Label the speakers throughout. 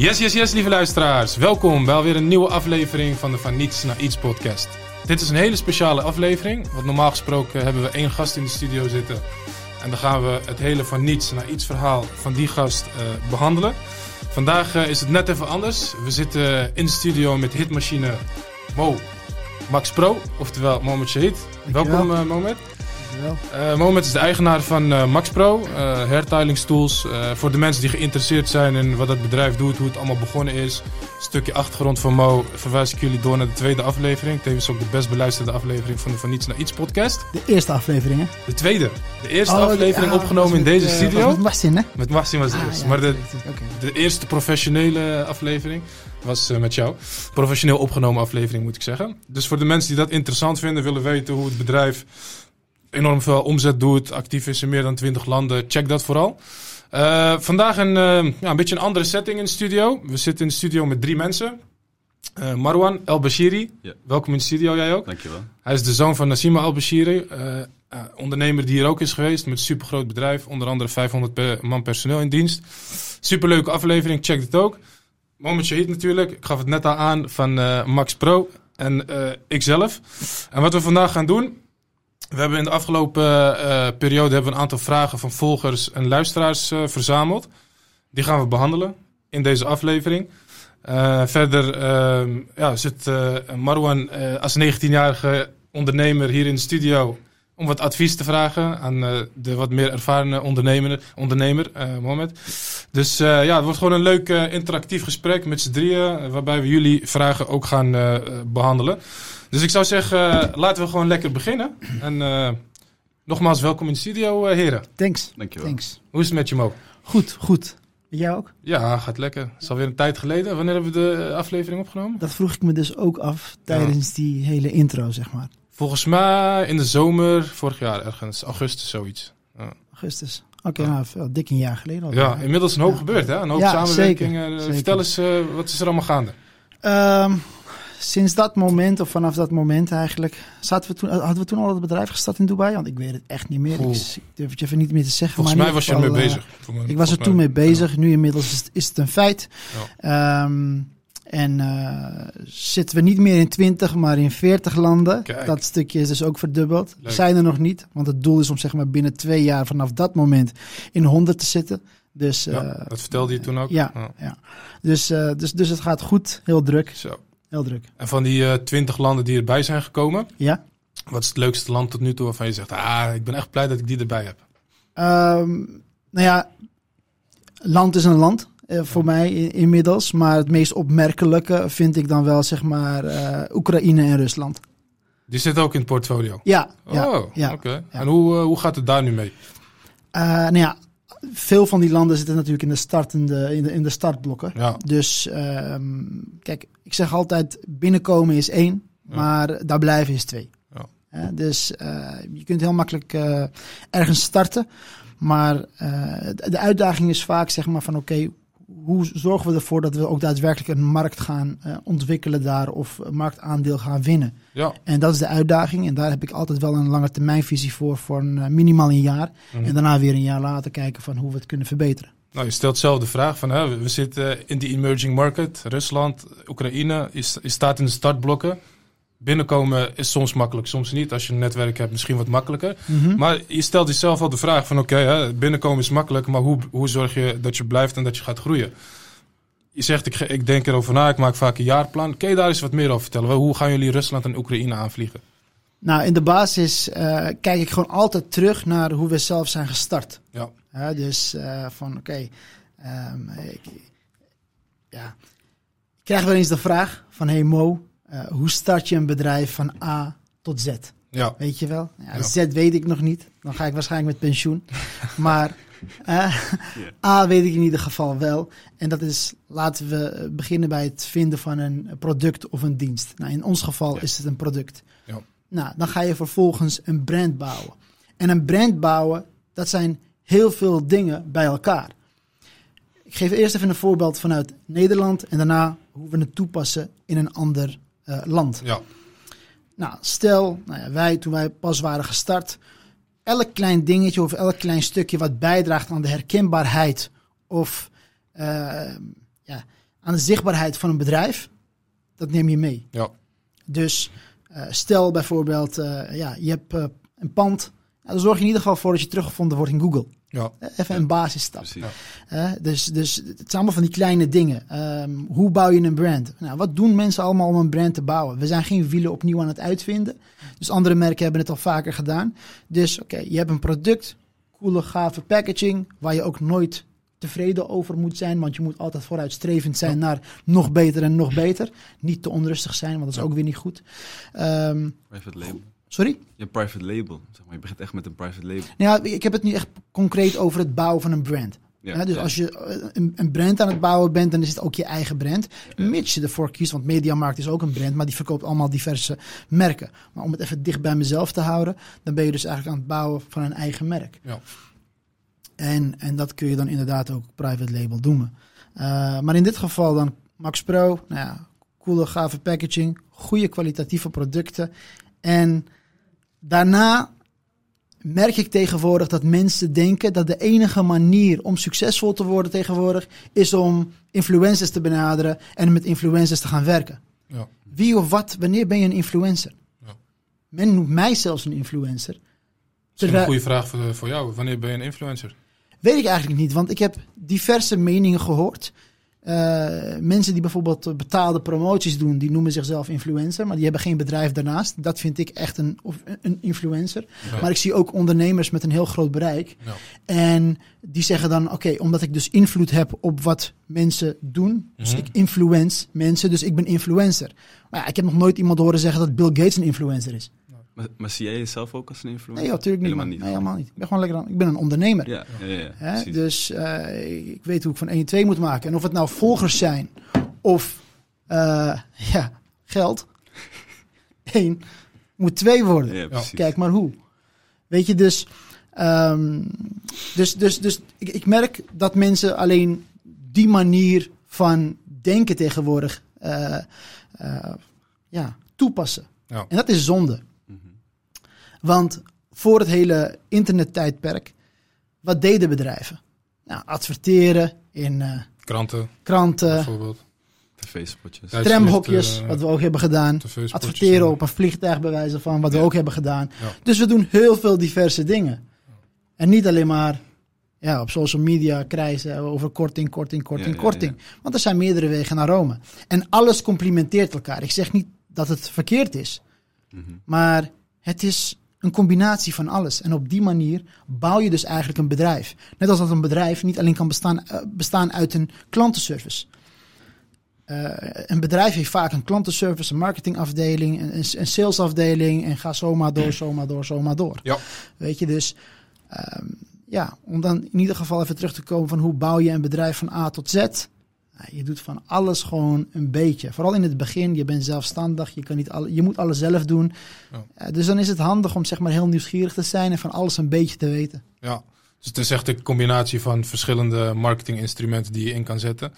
Speaker 1: Yes, yes, yes, lieve luisteraars. Welkom bij alweer een nieuwe aflevering van de Van Niets naar Iets podcast. Dit is een hele speciale aflevering, want normaal gesproken hebben we één gast in de studio zitten. En dan gaan we het hele Van Niets naar Iets verhaal van die gast uh, behandelen. Vandaag uh, is het net even anders. We zitten in de studio met hitmachine Mo Max Pro, oftewel Mohamed Shahid. Welkom uh, Mohamed. Uh, Moment is de eigenaar van uh, Max Pro, uh, voor de mensen die geïnteresseerd zijn in wat het bedrijf doet, hoe het allemaal begonnen is. Een stukje achtergrond van Mo verwijs ik jullie door naar de tweede aflevering. Tevens ook de best beluisterde aflevering van de Van Niets naar Iets podcast.
Speaker 2: De eerste aflevering, hè?
Speaker 1: De tweede. De eerste oh, aflevering opgenomen in deze studio.
Speaker 2: met Marcin, hè?
Speaker 1: Met Marcin was het ah, eerst. maar de, de eerste professionele aflevering was met jou. Professioneel opgenomen aflevering, moet ik zeggen. Dus voor de mensen die dat interessant vinden, willen weten hoe het bedrijf enorm veel omzet doet, actief is in meer dan 20 landen. Check dat vooral. Uh, vandaag een, uh, ja, een beetje een andere setting in de studio. We zitten in de studio met drie mensen. Uh, Marwan El Bashiri, ja. welkom in de studio, jij ook.
Speaker 3: Dankjewel.
Speaker 1: Hij is de zoon van Nassima El Bashiri, ondernemer die hier ook is geweest met een supergroot bedrijf. Onder andere 500 man personeel in dienst. Superleuke aflevering, check dit ook. Moment Shahid natuurlijk, ik gaf het net al aan van Max Pro en ikzelf. En wat we vandaag gaan doen, we hebben in de afgelopen uh, periode hebben we een aantal vragen van volgers en luisteraars uh, verzameld. Die gaan we behandelen in deze aflevering. Uh, verder ehm, ja, zit Marwan als 19-jarige ondernemer hier in de studio om wat advies te vragen aan de wat meer ervaren ondernemer, ondernemer Mohamed. Dus ja, het wordt gewoon een leuk interactief gesprek met z'n drieën, waarbij we jullie vragen ook gaan behandelen. Dus ik zou zeggen, laten we gewoon lekker beginnen. En uh, nogmaals, welkom in de studio, uh, heren.
Speaker 2: Thanks.
Speaker 3: Dankjewel.
Speaker 2: Thanks.
Speaker 1: Hoe is het met je, Mo?
Speaker 2: Goed, goed. Jij ook?
Speaker 1: Ja, gaat lekker. Het is alweer een tijd geleden. Wanneer hebben we de eh, aflevering opgenomen?
Speaker 2: Dat vroeg ik me dus ook af tijdens die hele intro, zeg maar.
Speaker 1: Volgens mij in de zomer, vorig jaar ergens, augustus zoiets.
Speaker 2: Ja. Augustus. Oké, okay, nou, dik een jaar geleden al.
Speaker 1: Ja, inmiddels een hoop gebeurd, hè? Een hoop samenwerking. Vertel eens, wat is er allemaal gaande?
Speaker 2: Um, sinds dat moment, of vanaf dat moment eigenlijk, zaten we toen, hadden we toen al het bedrijf gestart in Dubai? Want ik weet het echt niet meer. Ik, durf het je even niet meer te zeggen.
Speaker 1: Volgens
Speaker 2: maar
Speaker 1: mij was je er mee bezig.
Speaker 2: Uh, ik was er toen mee bezig. Nu inmiddels is, is, het een feit. Ja. Um, en uh, zitten we niet meer in 20, maar in 40 landen.
Speaker 1: Kijk.
Speaker 2: Dat stukje is dus ook verdubbeld. Leuk. Zijn er nog niet, want het doel is om zeg maar binnen twee jaar vanaf dat moment in 100 te zitten. Dus,
Speaker 1: ja, uh, dat vertelde je toen ook.
Speaker 2: Ja, ja. ja. Dus, uh, dus, dus het gaat goed, heel druk.
Speaker 1: Zo.
Speaker 2: Heel druk.
Speaker 1: En van die uh, 20 landen die erbij zijn gekomen,
Speaker 2: ja?
Speaker 1: wat is het leukste land tot nu toe waarvan je zegt, ah, ik ben echt blij dat ik die erbij heb?
Speaker 2: Um, nou ja, land is een land. Uh, voor mij inmiddels. Maar het meest opmerkelijke vind ik dan wel, zeg maar, uh, Oekraïne en Rusland.
Speaker 1: Die zit ook in het portfolio?
Speaker 2: Ja.
Speaker 1: Oh,
Speaker 2: ja, ja
Speaker 1: oké. Okay. Ja. En hoe, uh, hoe gaat het daar nu mee?
Speaker 2: nou ja, veel van die landen zitten natuurlijk in de, startende, in de, in de startblokken.
Speaker 1: Ja.
Speaker 2: Dus um, kijk, ik zeg altijd, binnenkomen is één, maar daar blijven is twee.
Speaker 1: Ja.
Speaker 2: Dus je kunt heel makkelijk ergens starten. Maar de, de, uitdaging is vaak zeg maar van oké, okay, hoe zorgen we ervoor dat we ook daadwerkelijk een markt gaan uh, ontwikkelen daar of marktaandeel gaan winnen?
Speaker 1: Ja.
Speaker 2: En dat is de uitdaging. En daar heb ik altijd wel een lange termijnvisie voor, voor een, uh, minimaal een jaar. Mm. En daarna weer een jaar later kijken van hoe we het kunnen verbeteren.
Speaker 1: Nou, je stelt zelf de vraag van, hè, we zitten in die emerging market, Rusland, Oekraïne, is, is staat in de startblokken. Binnenkomen is soms makkelijk, soms niet. Als je een netwerk hebt, misschien wat makkelijker.
Speaker 2: Mm -hmm.
Speaker 1: Maar je stelt jezelf al de vraag van... oké, okay, binnenkomen is makkelijk... maar hoe, hoe zorg je dat je blijft en dat je gaat groeien? Je zegt, ik, ik denk erover na, ik maak vaak een jaarplan. Kun je daar eens wat meer over vertellen? Hoe gaan jullie Rusland en Oekraïne aanvliegen?
Speaker 2: Nou, in de basis uh, kijk ik gewoon altijd terug naar hoe we zelf zijn gestart.
Speaker 1: Ja.
Speaker 2: Dus uh, van, oké... Okay, um, ja, ik krijg wel eens de vraag van... hey Mo, uh, hoe start je een bedrijf van A tot Z?
Speaker 1: Ja.
Speaker 2: Weet je wel? Ja, ja. Z weet ik nog niet. Dan ga ik waarschijnlijk met pensioen. maar uh, yeah. A weet ik in ieder geval wel. En dat is, laten we beginnen bij het vinden van een product of een dienst. Nou, in ons geval
Speaker 1: Ja.
Speaker 2: is het een product.
Speaker 1: Ja.
Speaker 2: Nou, dan ga je vervolgens een brand bouwen. En een brand bouwen, dat zijn heel veel dingen bij elkaar. Ik geef eerst even een voorbeeld vanuit Nederland en daarna hoe we het toepassen in een ander land.
Speaker 1: Ja.
Speaker 2: Nou, stel, nou ja, wij toen wij pas waren gestart, elk klein dingetje of elk klein stukje wat bijdraagt aan de herkenbaarheid of uh, ja, aan de zichtbaarheid van een bedrijf, dat neem je mee.
Speaker 1: Ja.
Speaker 2: Dus eh, stel bijvoorbeeld, eh, ja, je hebt eh, een pand. Nou, dan zorg je in ieder geval voor dat je teruggevonden wordt in Google.
Speaker 1: Ja.
Speaker 2: Even een basisstap. Hè? dus, dus het zijn allemaal van die kleine dingen. Ehm, hoe bouw je een brand? Nou, wat doen mensen allemaal om een brand te bouwen? We zijn geen wielen opnieuw aan het uitvinden. Dus andere merken hebben het al vaker gedaan. Dus oké, je hebt een product, coole, gave packaging, waar je ook nooit tevreden over moet zijn, want je moet altijd vooruitstrevend zijn naar nog beter en nog beter. Niet te onrustig zijn, want dat is ook weer niet goed. Ehm,
Speaker 3: Private label.
Speaker 2: Sorry?
Speaker 3: Je private label. Zeg maar, je begint echt met een private label.
Speaker 2: Nou, ja, ik heb het nu echt concreet over het bouwen van een brand.
Speaker 3: Ja,
Speaker 2: Ja, dus
Speaker 3: ja.
Speaker 2: als je eh, een, een brand aan het bouwen bent, dan is het ook je eigen brand. Mits je ervoor kiest, want Mediamarkt is ook een brand, maar die verkoopt allemaal diverse merken. Maar om het even dicht bij mezelf te houden, dan ben je dus eigenlijk aan het bouwen van een eigen merk.
Speaker 1: Ja.
Speaker 2: En, en dat kun je dan inderdaad ook private label noemen. Eh, maar in dit geval dan Max Pro, nou ja, coole, gave packaging, goede kwalitatieve producten. En daarna merk ik tegenwoordig dat mensen denken dat de enige manier om succesvol te worden tegenwoordig is om influencers te benaderen en met influencers te gaan werken.
Speaker 1: Ja.
Speaker 2: Wie of wat, wanneer ben je een influencer?
Speaker 1: Ja.
Speaker 2: Men noemt mij zelfs een influencer.
Speaker 1: Misschien een
Speaker 2: Terwijl-
Speaker 1: goede vraag voor, voor jou. Wanneer ben je een influencer?
Speaker 2: Weet ik eigenlijk niet, want ik heb diverse meningen gehoord. Eh, mensen die bijvoorbeeld betaalde promoties doen, die noemen zichzelf influencer, maar die hebben geen bedrijf daarnaast. Dat vind ik echt een, of een influencer.
Speaker 1: Ja.
Speaker 2: Maar ik zie ook ondernemers met een heel groot bereik.
Speaker 1: Ja.
Speaker 2: En die zeggen dan, oké, omdat ik dus invloed heb op wat mensen doen. Dus
Speaker 1: Mhm.
Speaker 2: ik influence mensen, dus ik ben influencer. Maar ja, ik heb nog nooit iemand horen zeggen dat Bill Gates een influencer is.
Speaker 3: Maar, maar zie jij jezelf ook als een influencer?
Speaker 2: Nee, natuurlijk niet.
Speaker 3: Helemaal niet.
Speaker 2: Nee, helemaal niet. Ik ben gewoon lekker aan, ik ben een ondernemer.
Speaker 3: Ja, ja, ja, ja,
Speaker 2: Hè?
Speaker 3: precies.
Speaker 2: Dus eh, ik weet hoe ik van 1 en 2 moet maken. En of het nou volgers zijn of eh, ja, geld. Eén moet twee worden.
Speaker 3: ja, precies.
Speaker 2: Kijk maar hoe. Weet je, dus, ehm, dus, dus, dus ik, ik merk dat mensen alleen die manier van denken tegenwoordig eh, eh, ja, toepassen.
Speaker 1: Ja.
Speaker 2: En dat is zonde. Want voor het hele internettijdperk, wat deden bedrijven? Nou, adverteren in eh,
Speaker 1: Kranten
Speaker 2: kranten,
Speaker 1: bijvoorbeeld.
Speaker 3: TV-spotjes.
Speaker 2: Tramhokjes,
Speaker 1: tijdschriften,
Speaker 2: wat we ook hebben gedaan. Adverteren
Speaker 1: ja.
Speaker 2: op een vliegtuig bij wijze van, wat we ook hebben gedaan.
Speaker 1: Ja.
Speaker 2: Dus we doen heel veel diverse dingen. En niet alleen maar ja, op social media krijzen over korting, korting, korting,
Speaker 3: Ja, ja,
Speaker 2: korting. Want er zijn meerdere wegen naar Rome. En alles complementeert elkaar. Ik zeg niet dat het verkeerd is.
Speaker 3: Mhm.
Speaker 2: Maar het is een combinatie van alles. En op die manier bouw je dus eigenlijk een bedrijf. Net als dat een bedrijf niet alleen kan bestaan, eh, bestaan uit een klantenservice. Eh, een bedrijf heeft vaak een klantenservice, een marketingafdeling, een, een salesafdeling en ga zomaar door, zomaar door, zomaar door.
Speaker 1: Ja.
Speaker 2: Weet je, dus ehm, ja, om dan in ieder geval even terug te komen van hoe bouw je een bedrijf van A tot Z. Nou, je doet van alles gewoon een beetje. Vooral in het begin, je bent zelfstandig, je, kan niet alle, je moet alles zelf doen.
Speaker 1: Ja.
Speaker 2: Eh, dus dan is het handig om zeg maar heel nieuwsgierig te zijn en van alles een beetje te weten.
Speaker 1: Ja, dus het is echt een combinatie van verschillende marketinginstrumenten die je in kan zetten.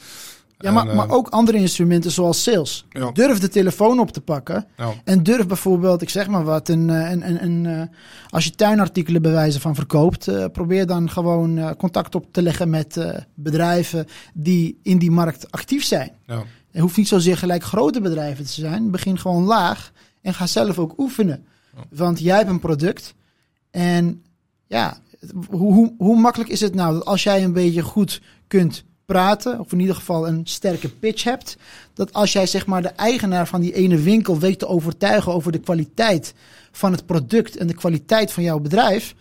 Speaker 2: Ja,
Speaker 1: En,
Speaker 2: maar,
Speaker 1: eh,
Speaker 2: maar ook andere instrumenten zoals sales.
Speaker 1: Ja.
Speaker 2: Durf de telefoon op te pakken
Speaker 1: Ja,
Speaker 2: en durf bijvoorbeeld, ik zeg maar wat, een, eh, een, een, een, eh, als je tuinartikelen bij wijze van verkoopt, probeer dan gewoon contact op te leggen met bedrijven die in die markt actief zijn.
Speaker 1: ja,
Speaker 2: Het hoeft niet zozeer gelijk grote bedrijven te zijn. Begin gewoon laag en ga zelf ook oefenen. Want jij hebt een product en ja, hoe, hoe, hoe makkelijk is het nou dat als jij een beetje goed kunt praten, of in ieder geval een sterke pitch hebt, dat als jij zeg maar de eigenaar van die ene winkel weet te overtuigen over de kwaliteit van het product en de kwaliteit van jouw bedrijf,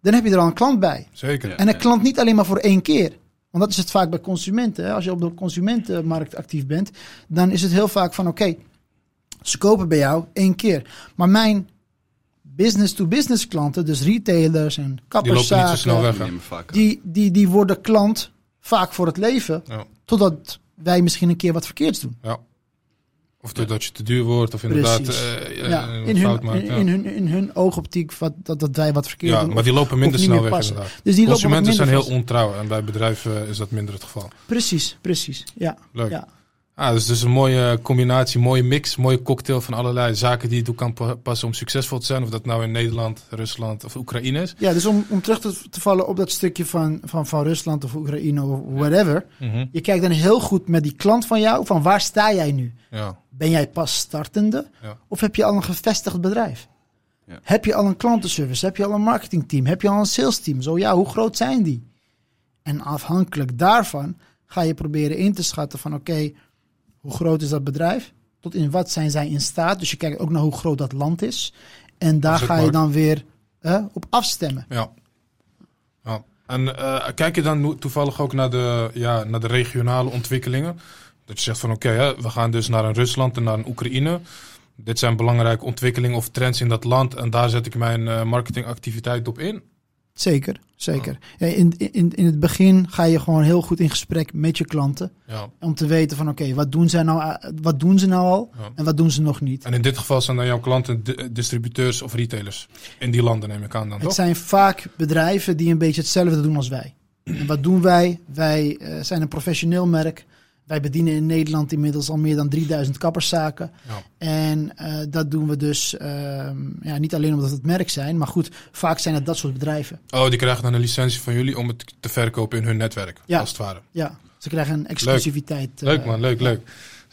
Speaker 2: dan heb je er al een klant bij.
Speaker 1: zeker.
Speaker 3: Ja.
Speaker 2: En een klant niet alleen maar voor één keer. Want dat is het vaak bij consumenten. Hè? Als je op de consumentenmarkt actief bent, dan is het heel vaak van oké, ze kopen bij jou één keer. Maar mijn business-to-business klanten, dus retailers en kapperszaken,
Speaker 3: die,
Speaker 2: die, die worden klant vaak voor het leven.
Speaker 1: Ja.
Speaker 2: Totdat wij misschien een keer wat verkeerds doen.
Speaker 1: Ja. Of doordat je te duur wordt, of inderdaad
Speaker 2: ja,
Speaker 1: een
Speaker 2: in,
Speaker 1: fout
Speaker 2: hun,
Speaker 1: maakt.
Speaker 2: in,
Speaker 1: ja.
Speaker 2: in hun, in hun oogoptiek wat, dat, dat wij wat verkeerd
Speaker 1: ja,
Speaker 2: doen.
Speaker 1: maar die lopen minder snel weg
Speaker 2: passen.
Speaker 1: inderdaad.
Speaker 2: dus die lopen
Speaker 1: Consumenten zijn
Speaker 2: minder
Speaker 1: heel
Speaker 2: vast.
Speaker 1: ontrouw en bij bedrijven is dat minder het geval.
Speaker 2: Precies, precies. Ja,
Speaker 1: Leuk. Ah, dus dus een mooie combinatie, mooie mix, mooie cocktail van allerlei zaken die je toe kan pa- passen om succesvol te zijn. Of dat nou in Nederland, Rusland of Oekraïne is.
Speaker 2: Ja, dus om, om terug te, te vallen op dat stukje van, van, van Rusland of Oekraïne of whatever. Je kijkt dan heel goed met die klant van jou, van waar sta jij nu?
Speaker 1: Ja,
Speaker 2: Ben jij pas startende?
Speaker 1: Ja.
Speaker 2: Of heb je al een gevestigd bedrijf?
Speaker 3: Ja.
Speaker 2: Heb je al een klantenservice? Heb je al een marketingteam? Heb je al een sales team? Zo ja, hoe groot zijn die? En afhankelijk daarvan ga je proberen in te schatten van oké, hoe groot is dat bedrijf? Tot in wat zijn zij in staat? Dus je kijkt ook naar hoe groot dat land is. En daar ga je dan weer op afstemmen.
Speaker 1: ja. ja. En eh, kijk je dan toevallig ook naar de, ja, naar de regionale ontwikkelingen? Dat je zegt van oké, we gaan dus naar een Rusland en naar een Oekraïne. Dit zijn belangrijke ontwikkelingen of trends in dat land. En daar zet ik mijn eh, marketingactiviteit op in.
Speaker 2: Zeker, zeker. Ja, in, in, in het begin ga je gewoon heel goed in gesprek met je klanten.
Speaker 1: Ja.
Speaker 2: Om te weten van oké, wat doen zij nou, eh, wat doen ze nou al
Speaker 1: Ja.
Speaker 2: en wat doen ze nog niet.
Speaker 1: En in dit geval zijn dan jouw klanten di- distributeurs of retailers. In die landen neem ik aan dan,
Speaker 2: Het
Speaker 1: toch?
Speaker 2: zijn vaak bedrijven die een beetje hetzelfde doen als wij. En wat doen wij? Wij eh, zijn een professioneel merk. Wij bedienen in Nederland inmiddels al meer dan 3000 kapperszaken.
Speaker 1: Ja.
Speaker 2: En eh, dat doen we dus ehm, ja, niet alleen omdat het merk zijn, maar goed, vaak zijn het dat soort bedrijven.
Speaker 1: Oh, die krijgen dan een licentie van jullie om het te verkopen in hun netwerk,
Speaker 2: Ja.
Speaker 1: als het ware.
Speaker 2: Ja, ze krijgen een exclusiviteit. eh,
Speaker 1: Leuk man, leuk, leuk.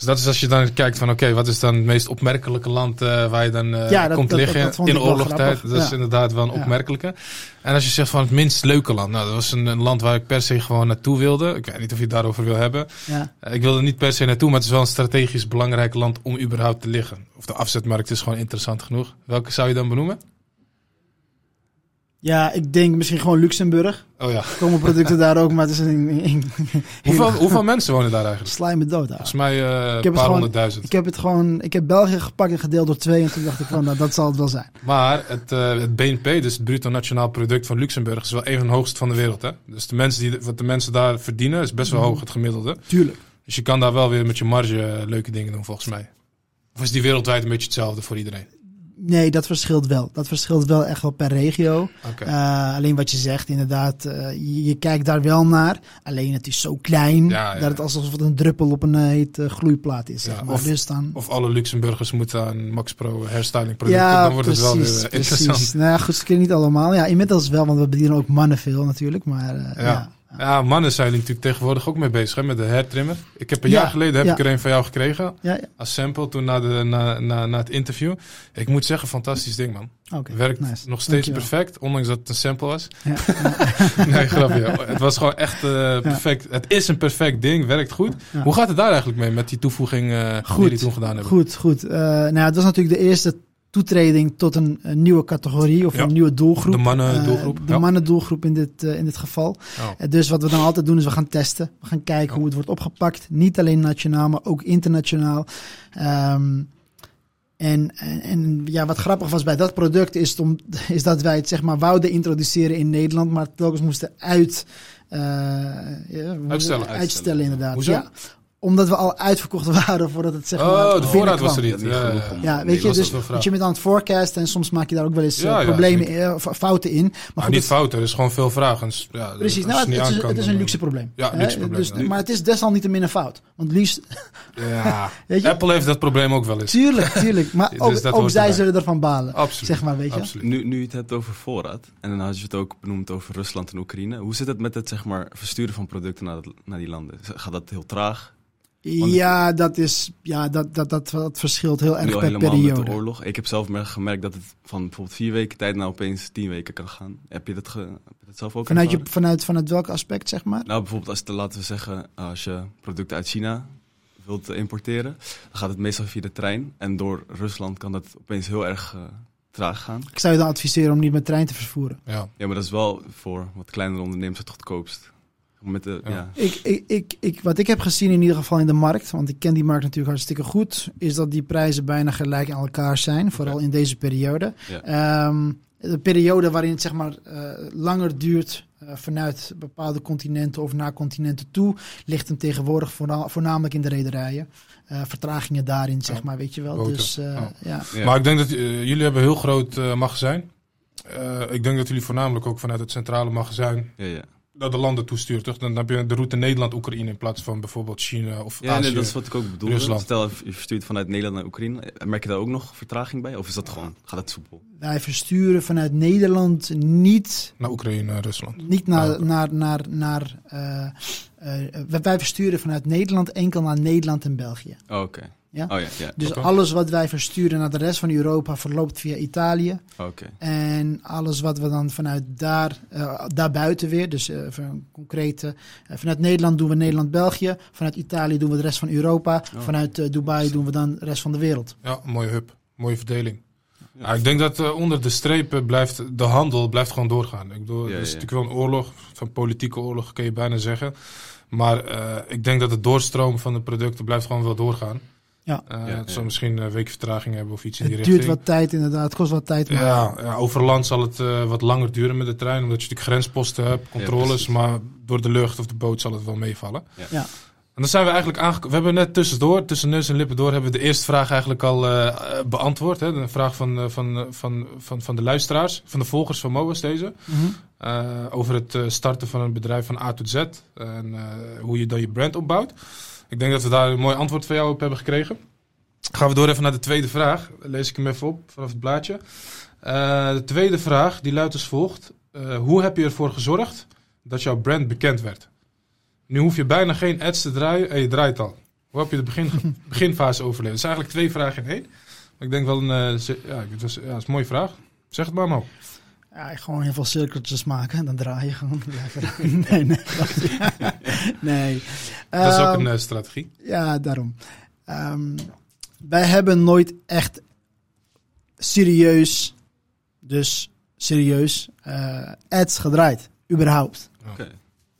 Speaker 1: Dus dat is als je dan kijkt van oké, wat is dan het meest opmerkelijke land eh, waar je dan eh,
Speaker 2: Ja, dat-
Speaker 1: komt
Speaker 2: dat-
Speaker 1: liggen
Speaker 2: dat-
Speaker 1: in oorlogstijd. Dat is inderdaad wel een opmerkelijke. En als je zegt van het minst leuke land. Nou, dat was een, een land waar ik per se gewoon naartoe wilde. Ik weet niet of je het daarover wil hebben.
Speaker 2: Ja.
Speaker 1: Eh, Ik wilde niet per se naartoe, maar het is wel een strategisch belangrijk land om überhaupt te liggen. Of de afzetmarkt is gewoon interessant genoeg. Welke zou je dan benoemen?
Speaker 2: Ja, ik denk misschien gewoon Luxemburg.
Speaker 1: Oh ja.
Speaker 2: Komen producten daar ook, maar het is een,
Speaker 1: Hoeveel, hoeveel mensen wonen daar eigenlijk?
Speaker 2: sla me dood.
Speaker 1: Volgens mij eh, een
Speaker 2: het
Speaker 1: paar honderdduizend.
Speaker 2: Ik heb het gewoon, ik heb België gepakt en gedeeld door twee en toen dacht ik van, nou, dat zal het wel zijn.
Speaker 1: Maar het, eh, het BNP, dus het bruto nationaal product van Luxemburg, is wel een van de hoogste van de wereld. Hè? Dus de mensen die, wat de mensen daar verdienen, is best wel
Speaker 2: Mhm.
Speaker 1: hoog het gemiddelde.
Speaker 2: Tuurlijk.
Speaker 1: Dus je kan daar wel weer met je marge eh, leuke dingen doen, volgens mij. Of is die wereldwijd een beetje hetzelfde voor iedereen?
Speaker 2: Nee, dat verschilt wel. Dat verschilt wel echt wel per regio. Eh, alleen wat je zegt, inderdaad, eh, je, je kijkt daar wel naar. Alleen het is zo klein
Speaker 1: Ja, ja.
Speaker 2: dat het alsof het een druppel op een eh, hete gloeiplaat is. Zeg maar.
Speaker 1: of-
Speaker 2: dus dan,
Speaker 1: Of alle Luxemburgers moeten aan Max Pro hairstyling producten,
Speaker 2: ja,
Speaker 1: dan wordt het wel
Speaker 2: precies,
Speaker 1: weer
Speaker 2: precies.
Speaker 1: interessant.
Speaker 2: Nou ja, goed, ze kunnen niet allemaal. Ja, inmiddels wel, want we bedienen ook mannen veel natuurlijk. Maar
Speaker 1: Ja.
Speaker 2: Ja.
Speaker 1: Mannen zijn natuurlijk tegenwoordig ook mee bezig hè, met de hairtrimmer. Ik heb een
Speaker 2: Ja,
Speaker 1: jaar geleden heb
Speaker 2: ja.
Speaker 1: ik er een van jou gekregen.
Speaker 2: Ja, ja.
Speaker 1: Als sample toen na, de, na, na, na het interview. Ik moet zeggen, fantastisch ding man.
Speaker 2: Oké,
Speaker 1: Werkt
Speaker 2: nice.
Speaker 1: nog steeds
Speaker 2: Dankjewel.
Speaker 1: perfect, ondanks dat het een sample was.
Speaker 2: Ja,
Speaker 1: nee, grapje. Het was gewoon echt eh, perfect. Het is een perfect ding, werkt goed. Hoe gaat het daar eigenlijk mee met die toevoeging eh, die jullie toen gedaan hebben?
Speaker 2: Goed, goed. Eh, nou, ja, het was natuurlijk de eerste toetreding tot een, een nieuwe categorie of
Speaker 1: Ja.
Speaker 2: een nieuwe doelgroep.
Speaker 1: De mannendoelgroep,
Speaker 2: Eh, de
Speaker 1: ja.
Speaker 2: mannendoelgroep in dit, eh, in dit geval.
Speaker 1: Oh.
Speaker 2: Eh, dus wat we dan altijd doen is we gaan testen. We gaan kijken hoe het wordt opgepakt. Niet alleen nationaal, maar ook internationaal. Ehm, en, en, en ja, wat grappig was bij dat product is, om, is dat wij het zeg maar wouden introduceren in Nederland, maar telkens moesten uit, eh, ja,
Speaker 1: Uitstellen.
Speaker 2: uitstellen inderdaad.
Speaker 1: Hoezo?
Speaker 2: Ja, omdat we al uitverkocht waren voordat het zeg maar
Speaker 1: Oh, de voorraad was er niet.
Speaker 3: Ja,
Speaker 1: Ja, ja, ja.
Speaker 2: Ja,
Speaker 3: Nee,
Speaker 2: weet je, dus
Speaker 1: dat
Speaker 2: je bent aan het forecasten en soms maak je daar ook wel eens eh,
Speaker 1: Ja, ja,
Speaker 2: problemen,
Speaker 1: zeker.
Speaker 2: eh, fouten in. Maar
Speaker 1: Maar
Speaker 2: goed,
Speaker 1: niet
Speaker 2: het-
Speaker 1: fout, er is gewoon veel vragen. Ja,
Speaker 2: Precies, nou, het, is, het een luxe probleem.
Speaker 1: Ja,
Speaker 2: Hè?
Speaker 1: luxe probleem,
Speaker 2: Dus,
Speaker 1: ja.
Speaker 2: Maar het is desalniettemin een fout. Want liefst,
Speaker 1: Ja,
Speaker 2: weet je,
Speaker 1: Apple heeft dat probleem ook wel eens.
Speaker 2: tuurlijk, tuurlijk. Maar
Speaker 1: Dus
Speaker 2: ook, zij
Speaker 1: erbij.
Speaker 2: zullen ervan balen.
Speaker 1: Absoluut.
Speaker 2: Zeg maar, weet je.
Speaker 1: Absoluut.
Speaker 3: Nu, nu je het hebt over voorraad, en dan had je het ook benoemd over Rusland en Oekraïne. Hoe zit het met het zeg maar, versturen van producten naar die landen? Gaat dat heel traag? Want-
Speaker 2: Ja, dat, is, ja dat, dat, dat, dat verschilt heel erg per
Speaker 3: helemaal met de
Speaker 2: periode.
Speaker 3: oorlog. Ik heb zelf mer- gemerkt dat het van bijvoorbeeld vier weken tijd naar opeens tien weken kan gaan. Heb je dat, ge- heb je dat zelf ook
Speaker 2: Vanuit, je,
Speaker 3: ervaren?
Speaker 2: vanuit, vanuit welk aspect, zeg maar?
Speaker 3: Nou, bijvoorbeeld als, te, laten we zeggen, als je producten uit China wilt importeren, dan gaat het meestal via de trein. En door Rusland kan dat opeens heel erg eh, traag gaan.
Speaker 2: Ik zou je dan adviseren om niet met trein te vervoeren.
Speaker 1: Ja.
Speaker 3: Ja, maar dat is wel voor wat kleinere ondernemers het goedkoopst. Met de,
Speaker 1: Ja.
Speaker 3: ja.
Speaker 2: Ik, ik, ik, ik, wat ik heb gezien in ieder geval in de markt, want ik ken die markt natuurlijk hartstikke goed, is dat die prijzen bijna gelijk aan elkaar zijn, vooral in deze periode.
Speaker 3: Ja.
Speaker 2: Ehm, de periode waarin het zeg maar eh, langer duurt eh, vanuit bepaalde continenten of naar continenten toe, ligt hem tegenwoordig voorna- voornamelijk in de rederijen. Eh, vertragingen daarin, zeg
Speaker 1: Ja.
Speaker 2: maar, weet je wel.
Speaker 1: Boten.
Speaker 2: Dus eh,
Speaker 1: Ja.
Speaker 2: ja.
Speaker 3: Ja.
Speaker 1: Maar ik denk dat jullie hebben een heel groot magazijn. Eh, ik denk dat jullie voornamelijk ook vanuit het centrale magazijn
Speaker 3: Ja, ja.
Speaker 1: Naar de landen toestuurt. Toch? Dan heb je de route Nederland-Oekraïne in plaats van bijvoorbeeld China of
Speaker 3: Ja,
Speaker 1: Azië.
Speaker 3: nee, dat is wat ik ook bedoelde.
Speaker 1: Rusland.
Speaker 3: Stel, je verstuurt vanuit Nederland naar Oekraïne. Merk je daar ook nog vertraging bij? Of is dat gewoon, gaat het soepel?
Speaker 2: Wij versturen vanuit Nederland niet,
Speaker 1: Naar Oekraïne Rusland.
Speaker 2: niet naar, naar, naar, naar eh, eh, wij- wij versturen vanuit Nederland enkel naar Nederland en België.
Speaker 3: Oh, Oké.
Speaker 2: Ja?
Speaker 3: Oh ja, ja.
Speaker 2: Dus alles wat wij versturen naar de rest van Europa verloopt via Italië.
Speaker 3: Oké.
Speaker 2: En alles wat we dan vanuit daar, eh, daarbuiten weer, dus eh, voor een concrete, eh, vanuit Nederland doen we Nederland-België, vanuit Italië doen we de rest van Europa,
Speaker 3: Oh.
Speaker 2: vanuit eh, Dubai doen we dan de rest van de wereld.
Speaker 1: Ja, mooie hub. Mooie verdeling. Ja, ik denk dat onder de strepen blijft de handel blijft gewoon doorgaan. Ik bedoel,
Speaker 3: Ja,
Speaker 1: het is
Speaker 3: ja.
Speaker 1: natuurlijk wel een oorlog, van politieke oorlog kun je bijna zeggen. Maar eh, ik denk dat het doorstroom van de producten blijft gewoon wel doorgaan.
Speaker 2: Ja.
Speaker 1: Eh,
Speaker 3: Ja,
Speaker 1: het
Speaker 3: ja.
Speaker 1: zal misschien een week vertraging hebben of iets in die
Speaker 2: Het duurt
Speaker 1: richting.
Speaker 2: wat tijd inderdaad, het kost wat tijd. Maar
Speaker 1: Ja, ja, over land zal het eh, wat langer duren met de trein, omdat je natuurlijk grensposten hebt, controles, maar door de lucht of de boot zal het wel meevallen.
Speaker 2: Ja.
Speaker 1: En dan zijn we eigenlijk aangekomen. We hebben net tussendoor, tussen neus en lippen door, hebben we de eerste vraag eigenlijk al eh, beantwoord. Hè? De vraag van, eh, van, eh, van, van, van de luisteraars, van de volgers van MOA's deze.
Speaker 2: Mhm.
Speaker 1: Eh, over het eh, starten van een bedrijf van A tot Z. En eh, hoe je dan je brand opbouwt. Ik denk dat we daar een mooi antwoord van jou op hebben gekregen. Gaan we door even naar de tweede vraag. Lees ik hem even op vanaf het blaadje. Eh, de tweede vraag die luidt als volgt. Eh, hoe heb je ervoor gezorgd dat jouw brand bekend werd? Nu hoef je bijna geen ads te draaien en je draait al. Hoe heb je de begin, beginfase overleefd? Het zijn eigenlijk twee vragen in één. Maar ik denk wel een, eh, ja, het was, ja, het is een mooie vraag. Zeg het maar, Mo.
Speaker 2: Ja, gewoon heel veel cirkeltjes maken en dan draai je gewoon lekker. nee, nee. nee.
Speaker 1: Dat is ook
Speaker 2: Ehm,
Speaker 1: een eh, strategie.
Speaker 2: Ja, daarom. Ehm, wij hebben nooit echt serieus, dus serieus, eh, ads gedraaid. Überhaupt.
Speaker 3: Oké.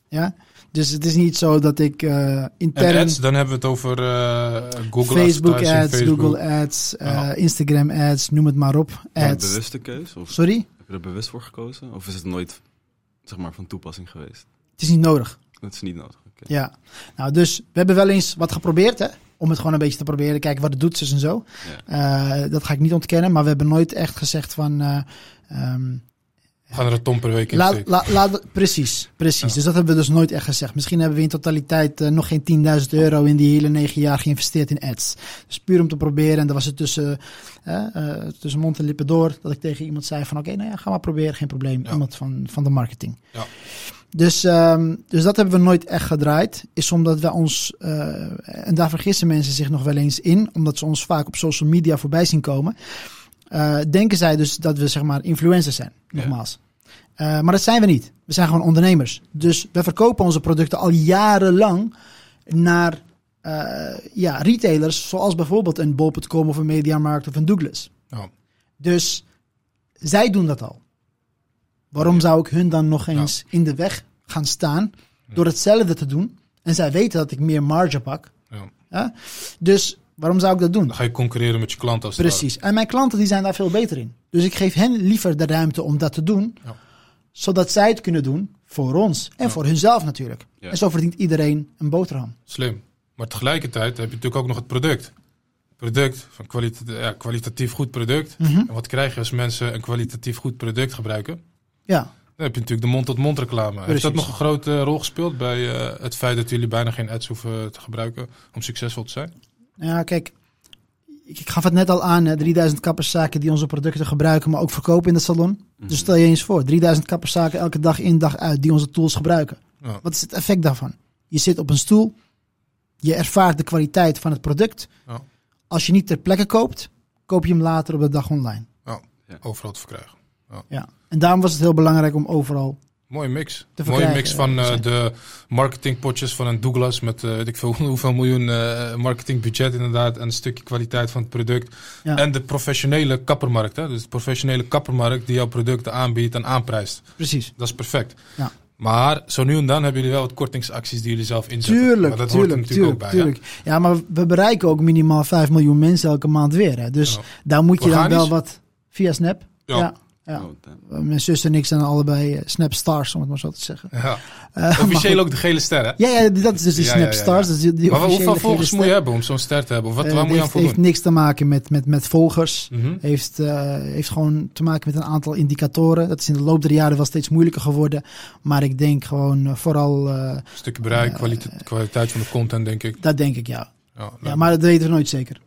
Speaker 2: Ja? Dus het is niet zo dat ik eh, intern...
Speaker 1: En ads, dan hebben we het over eh, Google
Speaker 2: Facebook ads,
Speaker 1: Facebook.
Speaker 2: Google ads, eh,
Speaker 1: Ja.
Speaker 2: Instagram ads, noem het maar op.
Speaker 3: Is dat een
Speaker 2: Ads.
Speaker 3: bewuste keus? Of
Speaker 2: Sorry?
Speaker 3: Er bewust voor gekozen? Of is het nooit zeg maar, van toepassing geweest?
Speaker 2: Het is niet nodig.
Speaker 3: Dat is niet nodig.
Speaker 2: Ja. Nou, dus we hebben wel eens wat geprobeerd, hè? Om het gewoon een beetje te proberen, kijken wat het doet, dus en zo.
Speaker 3: Ja.
Speaker 2: Eh, dat ga ik niet ontkennen, maar we hebben nooit echt gezegd van... eh,
Speaker 1: een ton per week in
Speaker 2: Laat,
Speaker 1: steken.
Speaker 2: la, laat, precies, precies.
Speaker 1: Ja.
Speaker 2: Dus dat hebben we dus nooit echt gezegd. Misschien hebben we in totaliteit eh, nog geen 10.000 euro in die hele negen jaar geïnvesteerd in ads. Dus puur om te proberen. En dan was het tussen, eh, eh, tussen mond en lippen door dat ik tegen iemand zei van oké, nou ja, ga maar proberen, geen probleem.
Speaker 1: Ja.
Speaker 2: Iemand van, van de marketing.
Speaker 1: Ja.
Speaker 2: Dus, ehm, dus dat hebben we nooit echt gedraaid. Is omdat wij ons, en daar vergissen mensen zich nog wel eens in, omdat ze ons vaak op social media voorbij zien komen. Eh, denken zij dus dat we zeg maar influencers zijn,
Speaker 3: Ja.
Speaker 2: nogmaals. Eh, maar dat zijn we niet. We zijn gewoon ondernemers. Dus we verkopen onze producten al jarenlang naar eh, ja, retailers, zoals bijvoorbeeld een bol.com of een Mediamarkt of een Douglas. Dus zij doen dat al. Waarom zou ik hun dan nog eens in de weg gaan staan door hetzelfde te doen? En zij weten dat ik meer marge pak.
Speaker 1: Ja.
Speaker 2: Ja? Dus waarom zou ik dat doen?
Speaker 1: Dan ga je concurreren met je klant als
Speaker 2: Precies. En mijn klanten die zijn daar veel beter in. Dus ik geef hen liever de ruimte om dat te doen.
Speaker 1: Ja.
Speaker 2: Zodat zij het kunnen doen voor ons. En
Speaker 1: Ja.
Speaker 2: voor hunzelf natuurlijk.
Speaker 3: Ja.
Speaker 2: En zo verdient iedereen een boterham.
Speaker 1: Slim. Maar tegelijkertijd heb je natuurlijk ook nog het product. Product, van kwalita ja, kwalitatief goed product.
Speaker 2: Mhm.
Speaker 1: En wat krijg je als mensen een kwalitatief goed product gebruiken?
Speaker 2: Ja.
Speaker 1: Dan heb je natuurlijk de mond-tot-mond reclame. Heeft
Speaker 2: Precies.
Speaker 1: dat nog een grote rol gespeeld bij eh, het feit dat jullie bijna geen ads hoeven te gebruiken om succesvol te zijn?
Speaker 2: Ja, kijk. Ik, ik gaf het net al aan. hè, 3000 kapperszaken die onze producten gebruiken, maar ook verkopen in de salon.
Speaker 3: Mhm.
Speaker 2: Dus stel je eens voor. 3000 kapperszaken elke dag in, dag uit die onze tools gebruiken.
Speaker 1: Ja.
Speaker 2: Wat is het effect daarvan? Je zit op een stoel. Je ervaart de kwaliteit van het product.
Speaker 1: Ja.
Speaker 2: Als je niet ter plekke koopt, koop je hem later op de dag online.
Speaker 1: Overal te verkrijgen.
Speaker 2: Ja. En daarom was het heel belangrijk om overal.
Speaker 1: Mooie mix. Mooie mix van eh, de marketingpotjes van een Douglas met eh, weet ik veel hoeveel miljoen eh, marketingbudget inderdaad en een stukje kwaliteit van het product.
Speaker 2: Ja.
Speaker 1: En de professionele kappermarkt. Hè? Dus de professionele kappermarkt die jouw producten aanbiedt en aanprijst.
Speaker 2: Precies.
Speaker 1: Dat is perfect.
Speaker 2: Ja.
Speaker 1: Maar zo nu en dan hebben jullie wel wat kortingsacties die jullie zelf inzetten.
Speaker 2: Tuurlijk,
Speaker 1: maar dat hoort er
Speaker 2: tuurlijk,
Speaker 1: natuurlijk
Speaker 2: tuurlijk,
Speaker 1: ook bij.
Speaker 2: tuurlijk. Ja, maar we bereiken ook minimaal 5 miljoen mensen elke maand weer. Hè. Dus
Speaker 1: Ja.
Speaker 2: daar moet je dan wel wat via Snap.
Speaker 1: Ja.
Speaker 2: Ja. Ja.
Speaker 3: Damn.
Speaker 2: Mijn zus en ik zijn allebei eh, Snapstars, om het maar zo te zeggen.
Speaker 1: Ja.
Speaker 2: Eh,
Speaker 1: Officieel ook de gele ster, hè?
Speaker 2: Ja, ja, dat is dus die
Speaker 1: Ja, ja, ja, ja.
Speaker 2: Snapstars. Dat is die, die
Speaker 1: Maar
Speaker 2: officiële
Speaker 1: hoeveel volgers moet je hebben om zo'n ster te hebben? Of wat,
Speaker 2: Eh,
Speaker 1: waar moet je aan
Speaker 2: heeft, heeft
Speaker 1: voldoen?
Speaker 2: niks te maken met, met, met volgers.
Speaker 1: Mhm.
Speaker 2: Heeft, eh, heeft gewoon te maken met een aantal indicatoren. Dat is in de loop der jaren wel steeds moeilijker geworden. Maar ik denk gewoon eh, vooral, eh,
Speaker 1: Een stukje bereik, kwaliteit, kwaliteit van de content, denk ik.
Speaker 2: dat denk ik ja.
Speaker 1: Ja,
Speaker 2: ja. Maar dat weten we nooit zeker.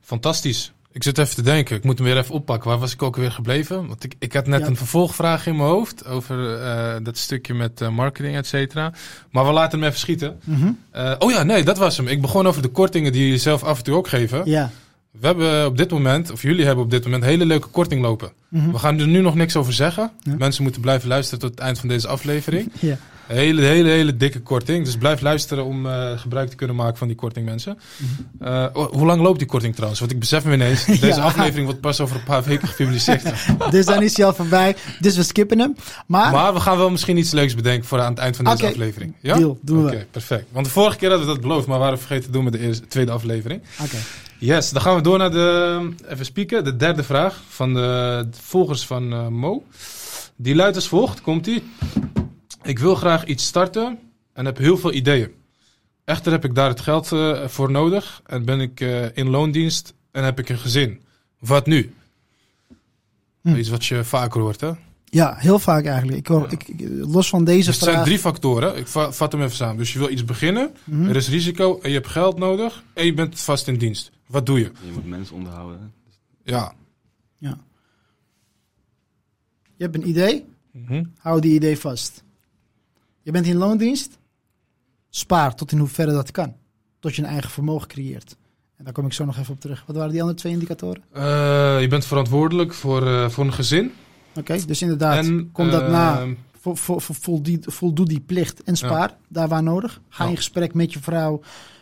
Speaker 1: Fantastisch. Ik zit even te denken. Ik moet hem weer even oppakken. Waar was ik ook weer gebleven? Want ik, ik had net
Speaker 2: Ja.
Speaker 1: een vervolgvraag in mijn hoofd over eh, dat stukje met eh, marketing, et cetera. Maar we laten hem even schieten.
Speaker 2: Mhm.
Speaker 1: Eh, oh ja, nee, dat was hem. Ik begon over de kortingen die je zelf af en toe ook geven.
Speaker 2: Ja.
Speaker 1: We hebben op dit moment, of jullie hebben op dit moment, hele leuke korting lopen.
Speaker 2: Mhm.
Speaker 1: We gaan er nu nog niks over zeggen.
Speaker 2: Ja.
Speaker 1: Mensen moeten blijven luisteren tot het eind van deze aflevering.
Speaker 2: ja.
Speaker 1: Hele, hele, hele dikke korting. Dus blijf luisteren om eh, gebruik te kunnen maken van die korting, mensen. Eh, oh, hoe lang loopt die korting trouwens? Want ik besef me ineens, deze
Speaker 2: Ja.
Speaker 1: aflevering wordt pas over een paar weken gepubliceerd.
Speaker 2: Dus dan is hij al voorbij. Dus we skippen hem. Maar,
Speaker 1: Maar we gaan wel misschien iets leuks bedenken voor aan het eind van deze aflevering. Ja?
Speaker 2: deal, doen we.
Speaker 1: Oké, perfect. Want de vorige keer hadden we dat beloofd, maar we waren vergeten te doen met de eerste, tweede aflevering.
Speaker 2: Oké.
Speaker 1: Yes, dan gaan we door naar de, even spieken, de derde vraag van de, volgers van eh, Mo. Die luidt als volgt, komt ie. Ik wil graag iets starten en heb heel veel ideeën. Echter heb ik daar het geld eh, voor nodig en ben ik eh, in loondienst en heb ik een gezin. Wat nu?
Speaker 2: Hm.
Speaker 1: Iets wat je vaker hoort, hè?
Speaker 2: Ja, heel vaak eigenlijk. Ik, hoor, ik, ik- los van deze
Speaker 1: Dus het zijn drie factoren. Ik va- vat hem even samen. Dus je wil iets beginnen,
Speaker 2: Mhm.
Speaker 1: er is risico en je hebt geld nodig en je bent vast in dienst. Wat doe je?
Speaker 3: Je moet mensen onderhouden.
Speaker 1: Ja.
Speaker 2: Je hebt een idee,
Speaker 1: Mhm.
Speaker 2: hou die idee vast. Je bent in loondienst, spaar tot in hoeverre dat kan. Tot je een eigen vermogen creëert. En daar kom ik zo nog even op terug. Wat waren die andere twee indicatoren?
Speaker 1: Eh, je bent verantwoordelijk voor, eh, voor een gezin.
Speaker 2: Oké, dus inderdaad,
Speaker 1: en
Speaker 2: kom dat
Speaker 1: eh,
Speaker 2: na. Vo, vo, vo- voldoe, voldoe die plicht en spaar daar waar nodig. Ga
Speaker 1: Ja.
Speaker 2: in gesprek met je vrouw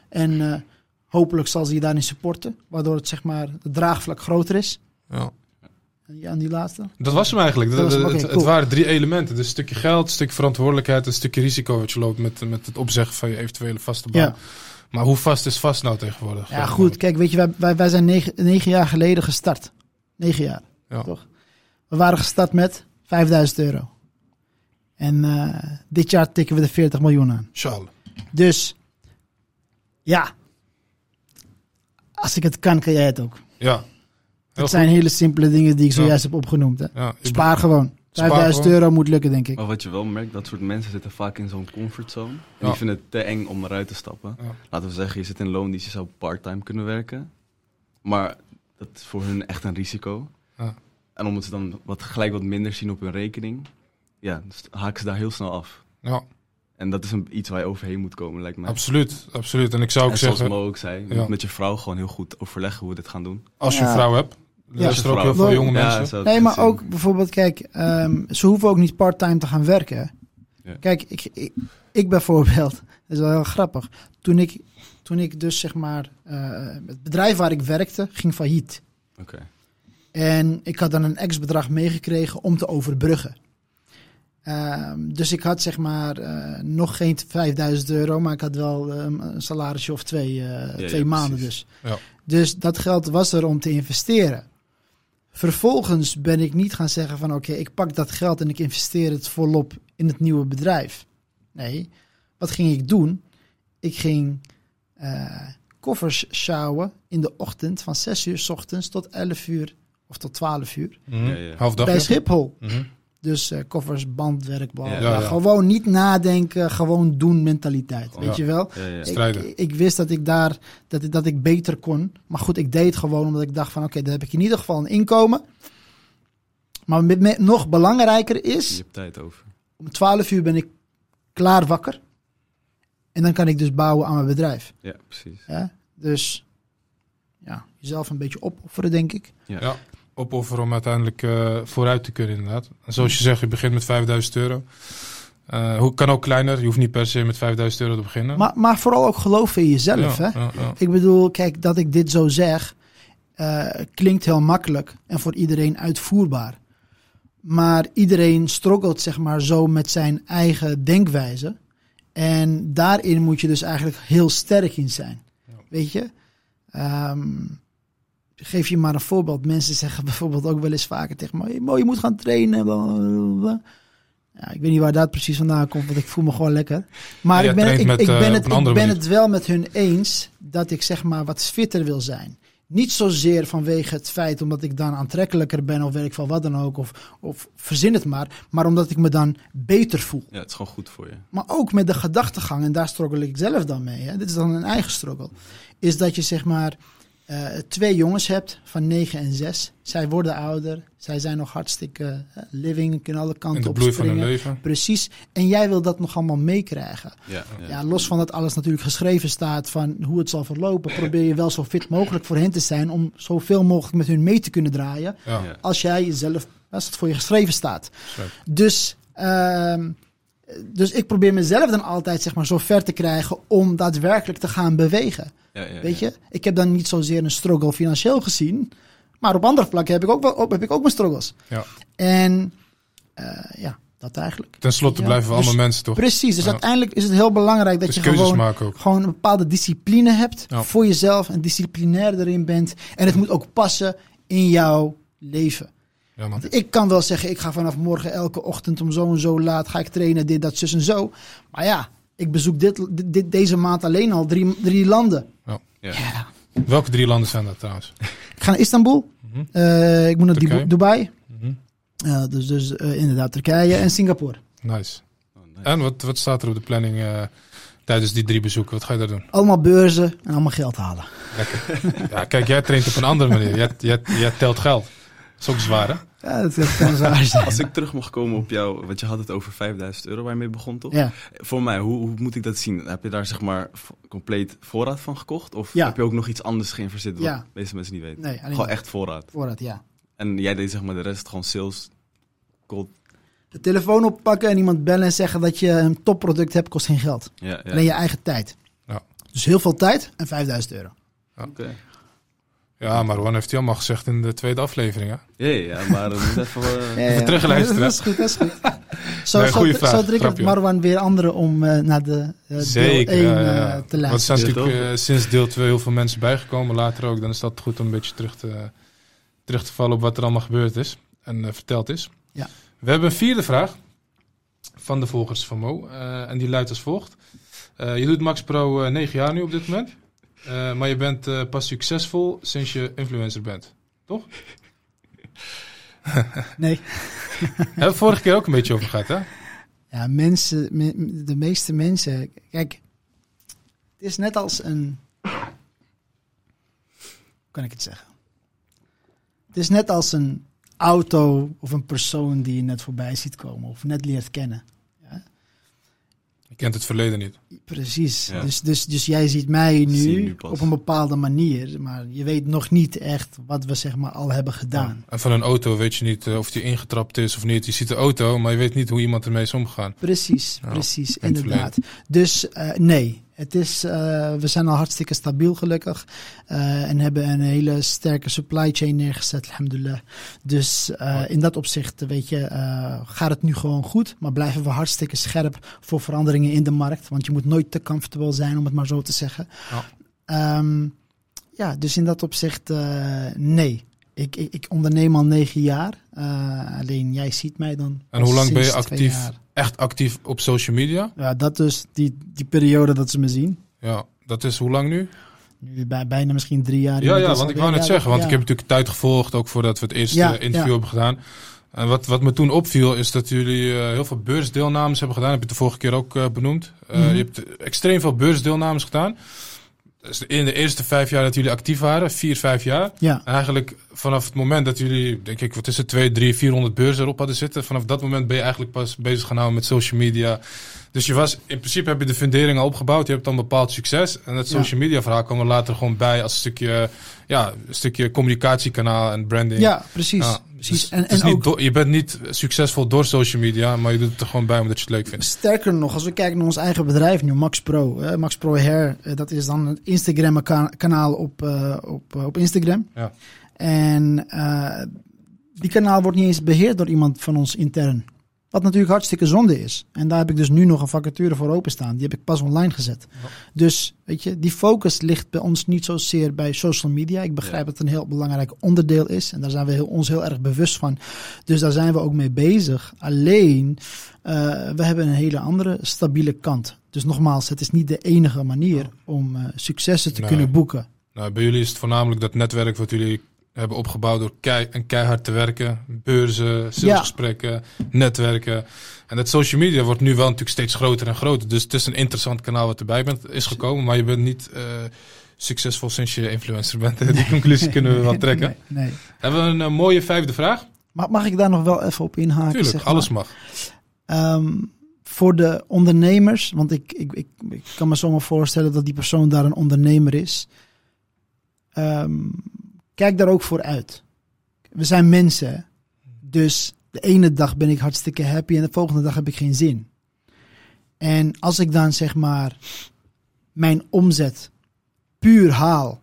Speaker 2: en eh, hopelijk zal ze je daarin supporten. Waardoor het, zeg maar, het draagvlak groter is.
Speaker 1: Ja.
Speaker 2: En die- aan die laatste?
Speaker 1: Dat was hem eigenlijk.
Speaker 2: Dat was hem,
Speaker 1: het, het-
Speaker 2: cool.
Speaker 1: het waren drie elementen. Dus een stukje geld, een stukje verantwoordelijkheid, een stukje risico wat je loopt met, met het opzeggen van je eventuele vaste baan.
Speaker 2: Ja.
Speaker 1: Maar hoe vast is vast nou tegenwoordig?
Speaker 2: Ja, goed. Kijk, weet je, wij, wij, wij zijn negen, negen jaar geleden gestart. Negen jaar,
Speaker 1: Ja.
Speaker 2: toch? We waren gestart met 5000 euro. En eh, dit jaar tikken we de 40 miljoen aan.
Speaker 1: Sjal.
Speaker 2: Dus, ja. Als ik het kan, kan jij het ook.
Speaker 1: Ja.
Speaker 2: Het zijn hele simpele dingen die ik zojuist heb opgenoemd. Hè. Spaar gewoon.
Speaker 1: Spaar
Speaker 2: 5000
Speaker 1: gewoon.
Speaker 2: euro moet lukken, denk ik.
Speaker 3: Maar wat je wel merkt, dat soort mensen zitten vaak in zo'n comfortzone. En
Speaker 1: Ja.
Speaker 3: die vinden het te eng om eruit te stappen.
Speaker 1: Ja.
Speaker 3: Laten we zeggen, je zit in loon die je zou part-time kunnen werken. Maar dat is voor hun echt een risico.
Speaker 1: Ja.
Speaker 3: En omdat ze dan wat, gelijk wat minder zien op hun rekening, ja, dus haken ze daar heel snel af.
Speaker 1: Ja,
Speaker 3: En dat is een, iets waar je overheen moet komen, lijkt mij.
Speaker 1: absoluut. Absoluut. En ik zou ook
Speaker 3: en zoals
Speaker 1: zeggen,
Speaker 3: Mo ook zei, je
Speaker 1: Ja.
Speaker 3: moet met je vrouw gewoon heel goed overleggen hoe we dit gaan doen.
Speaker 1: als je een vrouw hebt,
Speaker 2: Ja.
Speaker 1: ook heel veel jonge
Speaker 2: Ja,
Speaker 1: mensen.
Speaker 2: Nee, maar ook bijvoorbeeld, kijk, ehm, ze hoeven ook niet part-time te gaan werken.
Speaker 3: Ja.
Speaker 2: Kijk, ik, ik, ik bijvoorbeeld, dat is wel heel grappig. Toen ik, toen ik dus zeg maar, eh, het bedrijf waar ik werkte ging failliet.
Speaker 3: Oké.
Speaker 2: En ik had dan een ex-bedrag meegekregen om te overbruggen. Ehm, dus ik had zeg maar eh, nog geen 5000 euro, maar ik had wel ehm, een salarisje of twee, eh,
Speaker 3: ja,
Speaker 2: twee maanden
Speaker 3: precies.
Speaker 2: dus.
Speaker 1: Ja.
Speaker 2: Dus dat geld was er om te investeren. Vervolgens ben ik niet gaan zeggen van oké, ik pak dat geld en ik investeer het volop in het nieuwe bedrijf. Nee, wat ging ik doen? Ik ging eh, koffers sjouwen in de ochtend van 6 uur s ochtends tot 11 uur of tot 12 uur
Speaker 1: Mhm.
Speaker 3: Ja, ja.
Speaker 1: Half dag.
Speaker 2: bij Schiphol.
Speaker 1: Mhm.
Speaker 2: Dus eh, koffers, bandwerk, bla, bla,
Speaker 3: Ja.
Speaker 2: Gewoon niet nadenken, gewoon doen mentaliteit.
Speaker 3: Ja.
Speaker 2: Weet je wel?
Speaker 3: Ja, ja.
Speaker 2: Ik, ik wist dat ik daar dat, ik- dat ik beter kon. Maar goed, ik deed het gewoon omdat ik dacht van oké, dan heb ik in ieder geval een inkomen. Maar met, met- nog belangrijker
Speaker 3: Je
Speaker 2: is,
Speaker 3: hebt tijd over.
Speaker 2: om 12 uur ben ik klaar wakker. En dan kan ik dus bouwen aan mijn bedrijf.
Speaker 3: Ja, precies.
Speaker 2: Ja? Dus ja, jezelf een beetje opofferen, denk ik.
Speaker 3: Ja.
Speaker 1: Opofferen om uiteindelijk eh, vooruit te kunnen, inderdaad. En zoals je zegt, je begint met 5000 euro. Eh hoe kan ook kleiner. Je hoeft niet per se met 5000 euro te beginnen.
Speaker 2: Maar, maar vooral ook geloven in jezelf.
Speaker 1: ja,
Speaker 2: hè?
Speaker 1: ja, ja.
Speaker 2: Ik bedoel, kijk, dat ik dit zo zeg, eh, klinkt heel makkelijk en voor iedereen uitvoerbaar. Maar iedereen struggelt, zeg maar, zo met zijn eigen denkwijze. En daarin moet je dus eigenlijk heel sterk in zijn. Weet je? Ehm, geef je maar een voorbeeld. Mensen zeggen bijvoorbeeld ook wel eens vaker tegen me: "Hey, Mo, je moet gaan trainen. bla, bla, bla, bla." Ja, ik weet niet waar dat precies vandaan komt, want ik voel me gewoon lekker. Maar
Speaker 1: Ja,
Speaker 2: ik ben,
Speaker 1: traint
Speaker 2: ik,
Speaker 1: met,
Speaker 2: ik
Speaker 1: eh,
Speaker 2: ben, het, ik ben
Speaker 1: manier.
Speaker 2: het wel met hun eens dat ik zeg maar wat fitter wil zijn. Niet zozeer vanwege het feit omdat ik dan aantrekkelijker ben of weet ik veel wat dan ook. Of, of verzin het maar. Maar omdat ik me dan beter voel.
Speaker 3: Ja, het is gewoon goed voor je.
Speaker 2: Maar ook met de gedachtegang, en daar struggle ik zelf dan mee. Hè, dit is dan een eigen struggle. Is dat je zeg maar eh, twee jongens hebt van 9 en 6. Zij worden ouder. Zij zijn nog hartstikke eh, living. Kunnen alle
Speaker 1: In
Speaker 2: kanten
Speaker 1: de
Speaker 2: op
Speaker 1: bloei van hun
Speaker 2: springen.
Speaker 1: leven.
Speaker 2: Precies. En jij wil dat nog allemaal meekrijgen.
Speaker 3: Ja, ja.
Speaker 2: Ja, los van dat alles natuurlijk geschreven staat van hoe het zal verlopen, probeer je wel zo fit mogelijk voor hen te zijn om zoveel mogelijk met hun mee te kunnen draaien.
Speaker 1: Ja.
Speaker 3: Ja.
Speaker 2: Als jij jezelf, als het voor je geschreven staat.
Speaker 1: Zo.
Speaker 2: Dus, ehm, dus ik probeer mezelf dan altijd zeg maar, zo ver te krijgen om daadwerkelijk te gaan bewegen.
Speaker 3: Ja, ja,
Speaker 2: Weet
Speaker 3: ja.
Speaker 2: je, ik heb dan niet zozeer een struggle financieel gezien, maar op andere vlakken heb ik ook, wel, op- heb ik ook mijn struggles.
Speaker 1: Ja.
Speaker 2: En eh, ja, dat eigenlijk.
Speaker 1: Ten slotte
Speaker 2: Ja,
Speaker 1: blijven we
Speaker 2: dus-
Speaker 1: allemaal mensen toch?
Speaker 2: Precies, dus
Speaker 1: Ja.
Speaker 2: uiteindelijk is het heel belangrijk dat
Speaker 1: Dus
Speaker 2: je gewoon, gewoon een bepaalde discipline hebt
Speaker 1: Ja.
Speaker 2: voor jezelf en disciplinair erin bent. En het moet ook passen in jouw leven.
Speaker 1: Ja, man.
Speaker 2: Ik kan wel zeggen, ik ga vanaf morgen elke ochtend om zo en zo laat ga ik trainen, dit, dat, zus en zo. Maar ja, ik bezoek dit, dit, deze maand alleen al drie, drie landen.
Speaker 3: Ja.
Speaker 2: Ja.
Speaker 1: Welke drie landen zijn dat trouwens?
Speaker 2: Ik ga naar Istanbul,
Speaker 1: Mhm.
Speaker 2: eh, ik moet naar
Speaker 1: Turkije.
Speaker 2: Dubai.
Speaker 1: Mhm.
Speaker 2: Eh, dus dus eh, inderdaad Turkije en Singapore.
Speaker 1: Nice.
Speaker 3: Oh, nice.
Speaker 1: En wat, wat staat er op de planning eh, tijdens die drie bezoeken? Wat ga je daar doen?
Speaker 2: Allemaal beurzen en allemaal geld halen.
Speaker 1: Lekker. Ja, kijk, jij traint op een andere manier. Jij, jij, jij telt geld. Dat is ook zwaar, hè?
Speaker 2: Ja, dat, dat kan zwaar zijn.
Speaker 3: Als ik terug mag komen op jou, want je had het over 5000 euro waar je mee begon, toch?
Speaker 2: Ja.
Speaker 3: Voor mij, hoe, hoe moet ik dat zien? Heb je daar zeg maar compleet voorraad van gekocht? Of
Speaker 2: Ja.
Speaker 3: heb je ook nog iets anders geïnvesteerd wat
Speaker 2: Ja.
Speaker 3: deze mensen niet weten?
Speaker 2: Nee, alleen
Speaker 3: Gewoon
Speaker 2: dat.
Speaker 3: echt voorraad.
Speaker 2: Voorraad, ja.
Speaker 3: En jij deed zeg maar de rest gewoon sales, cold.
Speaker 2: De telefoon oppakken en iemand bellen en zeggen dat je een topproduct hebt, kost geen geld.
Speaker 3: Ja, ja.
Speaker 2: Alleen je eigen tijd.
Speaker 1: Ja.
Speaker 2: Dus heel veel tijd en 5000 euro.
Speaker 3: Oké.
Speaker 1: Ja, maar Juan heeft hij allemaal gezegd in de tweede aflevering, hè?
Speaker 3: Ja, ja, maar we moeten even... eh,
Speaker 2: Ja, ja.
Speaker 1: terugluisteren,
Speaker 2: Dat is goed, dat is goed. Zo,
Speaker 1: Nee,
Speaker 2: zo,
Speaker 1: goeie
Speaker 2: zo,
Speaker 1: vraag,
Speaker 2: triggert. Marwan weer anderen om eh, naar de eh, deel
Speaker 1: Zeker.
Speaker 2: 1
Speaker 1: ja, ja, ja.
Speaker 2: te
Speaker 1: Want er
Speaker 2: luisteren.
Speaker 1: zijn natuurlijk eh, sinds deel 2 heel veel mensen bijgekomen. Later ook. Dan is dat goed om een beetje terug te, terug te vallen op wat er allemaal gebeurd is. En eh, verteld is.
Speaker 2: Ja.
Speaker 1: We hebben een vierde vraag van de volgers van Mo. eh, en die luidt als volgt. Eh, je doet Max Pro eh, 9 jaar nu op dit moment. Eh, maar je bent eh, pas succesvol sinds je influencer bent. Toch?
Speaker 2: Nee.
Speaker 1: Hebben we vorige keer ook een beetje over gehad, hè?
Speaker 2: Ja, mensen, me- de meeste mensen. Kijk, het is net als een. Hoe kan ik het zeggen? Het is net als een auto of een persoon die je net voorbij ziet komen of net leert kennen.
Speaker 1: Je kent het verleden niet.
Speaker 2: Precies.
Speaker 3: Ja.
Speaker 2: Dus, dus, dus jij ziet mij nu, op een bepaalde manier, maar je weet nog niet echt wat we zeg maar al hebben gedaan.
Speaker 1: En van een auto weet je niet eh, of die ingetrapt is of niet. Je ziet de auto, maar je weet niet hoe iemand ermee is omgegaan.
Speaker 2: Precies,
Speaker 1: Ja,
Speaker 2: precies, inderdaad. Dus eh, nee, het is, eh, we zijn al hartstikke stabiel gelukkig. eh, en hebben een hele sterke supply chain neergezet, alhamdulillah. Dus eh, in dat opzicht, weet je, gaat het nu gewoon goed. Maar blijven we hartstikke scherp voor veranderingen in de markt. Want je moet nooit te comfortabel zijn, om het maar zo te zeggen.
Speaker 1: Ja.
Speaker 2: Ehm, ja, dus in dat opzicht, nee. Ik, ik, ik onderneem al negen jaar. Eh, alleen jij ziet mij dan.
Speaker 1: En hoe lang ben je actief, echt actief op social media?
Speaker 2: Ja, dat dus die, die periode dat ze me zien.
Speaker 1: Ja, dat is hoe lang nu?
Speaker 2: Nu bij, bijna misschien drie jaar.
Speaker 1: Ja, ja,
Speaker 2: inmiddels
Speaker 1: want ik wou net
Speaker 2: Ja,
Speaker 1: zeggen, want
Speaker 2: ja.
Speaker 1: ik heb natuurlijk tijd gevolgd, ook voordat we het eerste
Speaker 2: Ja,
Speaker 1: interview hebben gedaan. En wat, wat me toen opviel, is dat jullie eh, heel veel beursdeelnames hebben gedaan. Heb je de vorige keer ook eh, benoemd.
Speaker 2: Mhm.
Speaker 1: Je hebt extreem veel beursdeelnames gedaan. Dus in de eerste vijf jaar dat jullie actief waren, vier, vijf jaar.
Speaker 2: Ja,
Speaker 1: En eigenlijk vanaf het moment dat jullie, denk ik, wat is het, twee, drie, 400 beurzen erop hadden zitten. Vanaf dat moment ben je eigenlijk pas bezig gaan houden met social media. Dus je was, in principe heb je de fundering al opgebouwd. Je hebt dan bepaald succes. En dat social media verhaal kwam er later gewoon bij als een stukje, ja, een stukje communicatiekanaal en branding.
Speaker 2: ja precies.
Speaker 1: Ja,
Speaker 2: precies.
Speaker 1: dus
Speaker 2: en en ook
Speaker 1: door- je bent niet succesvol door social media, maar je doet het er gewoon bij omdat je het leuk vindt.
Speaker 2: sterker nog, als we kijken naar ons eigen bedrijf nu, Max Pro. hè, Max Pro Hair, eh, dat is dan het Instagram-kanaal op, eh, op, eh, op Instagram.
Speaker 1: Ja.
Speaker 2: En eh, die kanaal wordt niet eens beheerd door iemand van ons intern. Wat natuurlijk hartstikke zonde is. En daar heb ik dus nu nog een vacature voor openstaan. Die heb ik pas online gezet. Dus weet je, die focus ligt bij ons niet zozeer bij social media. Ik begrijp dat het een heel belangrijk onderdeel is. En daar zijn we heel, ons heel erg bewust van. Dus daar zijn we ook mee bezig. Alleen, eh, we hebben een hele andere stabiele kant. Dus nogmaals, het is niet de enige manier om eh, successen te
Speaker 1: Nee.
Speaker 2: kunnen boeken.
Speaker 1: Nou, bij jullie is het voornamelijk dat netwerk wat jullie hebben opgebouwd door kei en keihard te werken. Beurzen, salesgesprekken, netwerken. En dat social media wordt nu wel natuurlijk steeds groter en groter. Dus het is een interessant kanaal wat erbij bent, is gekomen. Maar je bent niet eh, succesvol sinds je influencer bent. Die conclusie kunnen we wel trekken.
Speaker 2: Nee.
Speaker 1: Hebben we een eh, mooie vijfde vraag?
Speaker 2: Mag, mag ik daar nog wel even op inhaken?
Speaker 1: Tuurlijk,
Speaker 2: zeg maar?
Speaker 1: alles mag.
Speaker 2: Ehm, voor de ondernemers, want ik, ik, ik, ik kan me zomaar voorstellen dat die persoon daar een ondernemer is. Ehm, kijk daar ook voor uit. We zijn mensen. Dus de ene dag ben ik hartstikke happy en de volgende dag heb ik geen zin. En als ik dan zeg maar mijn omzet puur haal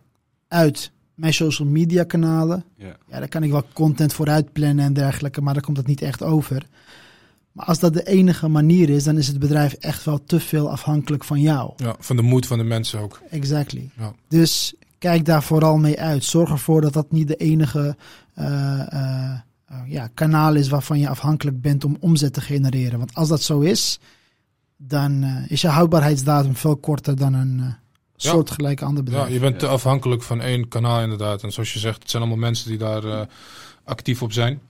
Speaker 2: uit mijn social media kanalen,
Speaker 3: Ja.
Speaker 2: ja, daar kan ik wel content vooruit plannen en dergelijke, maar daar komt het niet echt over. Maar als dat de enige manier is, dan is het bedrijf echt wel te veel afhankelijk van jou.
Speaker 1: Ja, van de moed van de mensen ook.
Speaker 2: Exactly.
Speaker 1: Ja.
Speaker 2: Dus kijk daar vooral mee uit. Zorg ervoor dat dat niet de enige eh, eh, eh, ja, kanaal is waarvan je afhankelijk bent om omzet te genereren. Want als dat zo is, dan eh, is je houdbaarheidsdatum veel korter dan een eh,
Speaker 1: Ja.
Speaker 2: ander
Speaker 1: Ja,
Speaker 2: bedrijf.
Speaker 1: je bent te
Speaker 3: Ja.
Speaker 1: afhankelijk van één kanaal inderdaad. En zoals je zegt, het zijn allemaal mensen die daar eh, actief op zijn.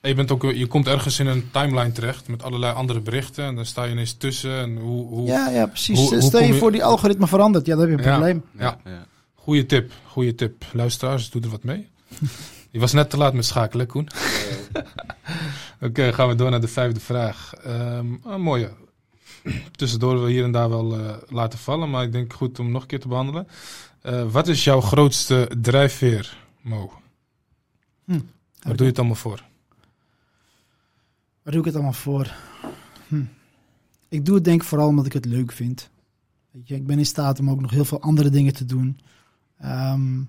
Speaker 1: En je, bent ook, je komt ergens in een timeline terecht met allerlei andere berichten. En dan sta je ineens tussen. En hoe, hoe...
Speaker 2: Ja, ja, precies.
Speaker 1: Hoe- hoe
Speaker 2: Stel je voor die algoritme verandert, ja, dan heb je een
Speaker 1: Ja.
Speaker 2: probleem.
Speaker 1: Ja.
Speaker 3: ja.
Speaker 1: Goeie tip, goeie tip. Luisteraars, doe er wat mee. je was net te laat met schakelen, Koen. Oké, gaan we door naar de vijfde vraag. Ehm een mooie. Tussendoor we hier en daar wel eh, laten vallen, maar ik denk goed om nog een keer te behandelen. Eh, wat is jouw grootste drijfveer, Mo?
Speaker 2: Hm.
Speaker 1: Waar doe je het allemaal voor?
Speaker 2: Waar doe ik het allemaal voor? Hm. Ik doe het denk ik vooral omdat ik het leuk vind. Weet je, ik ben in staat om ook nog heel veel andere dingen te doen. Ehm,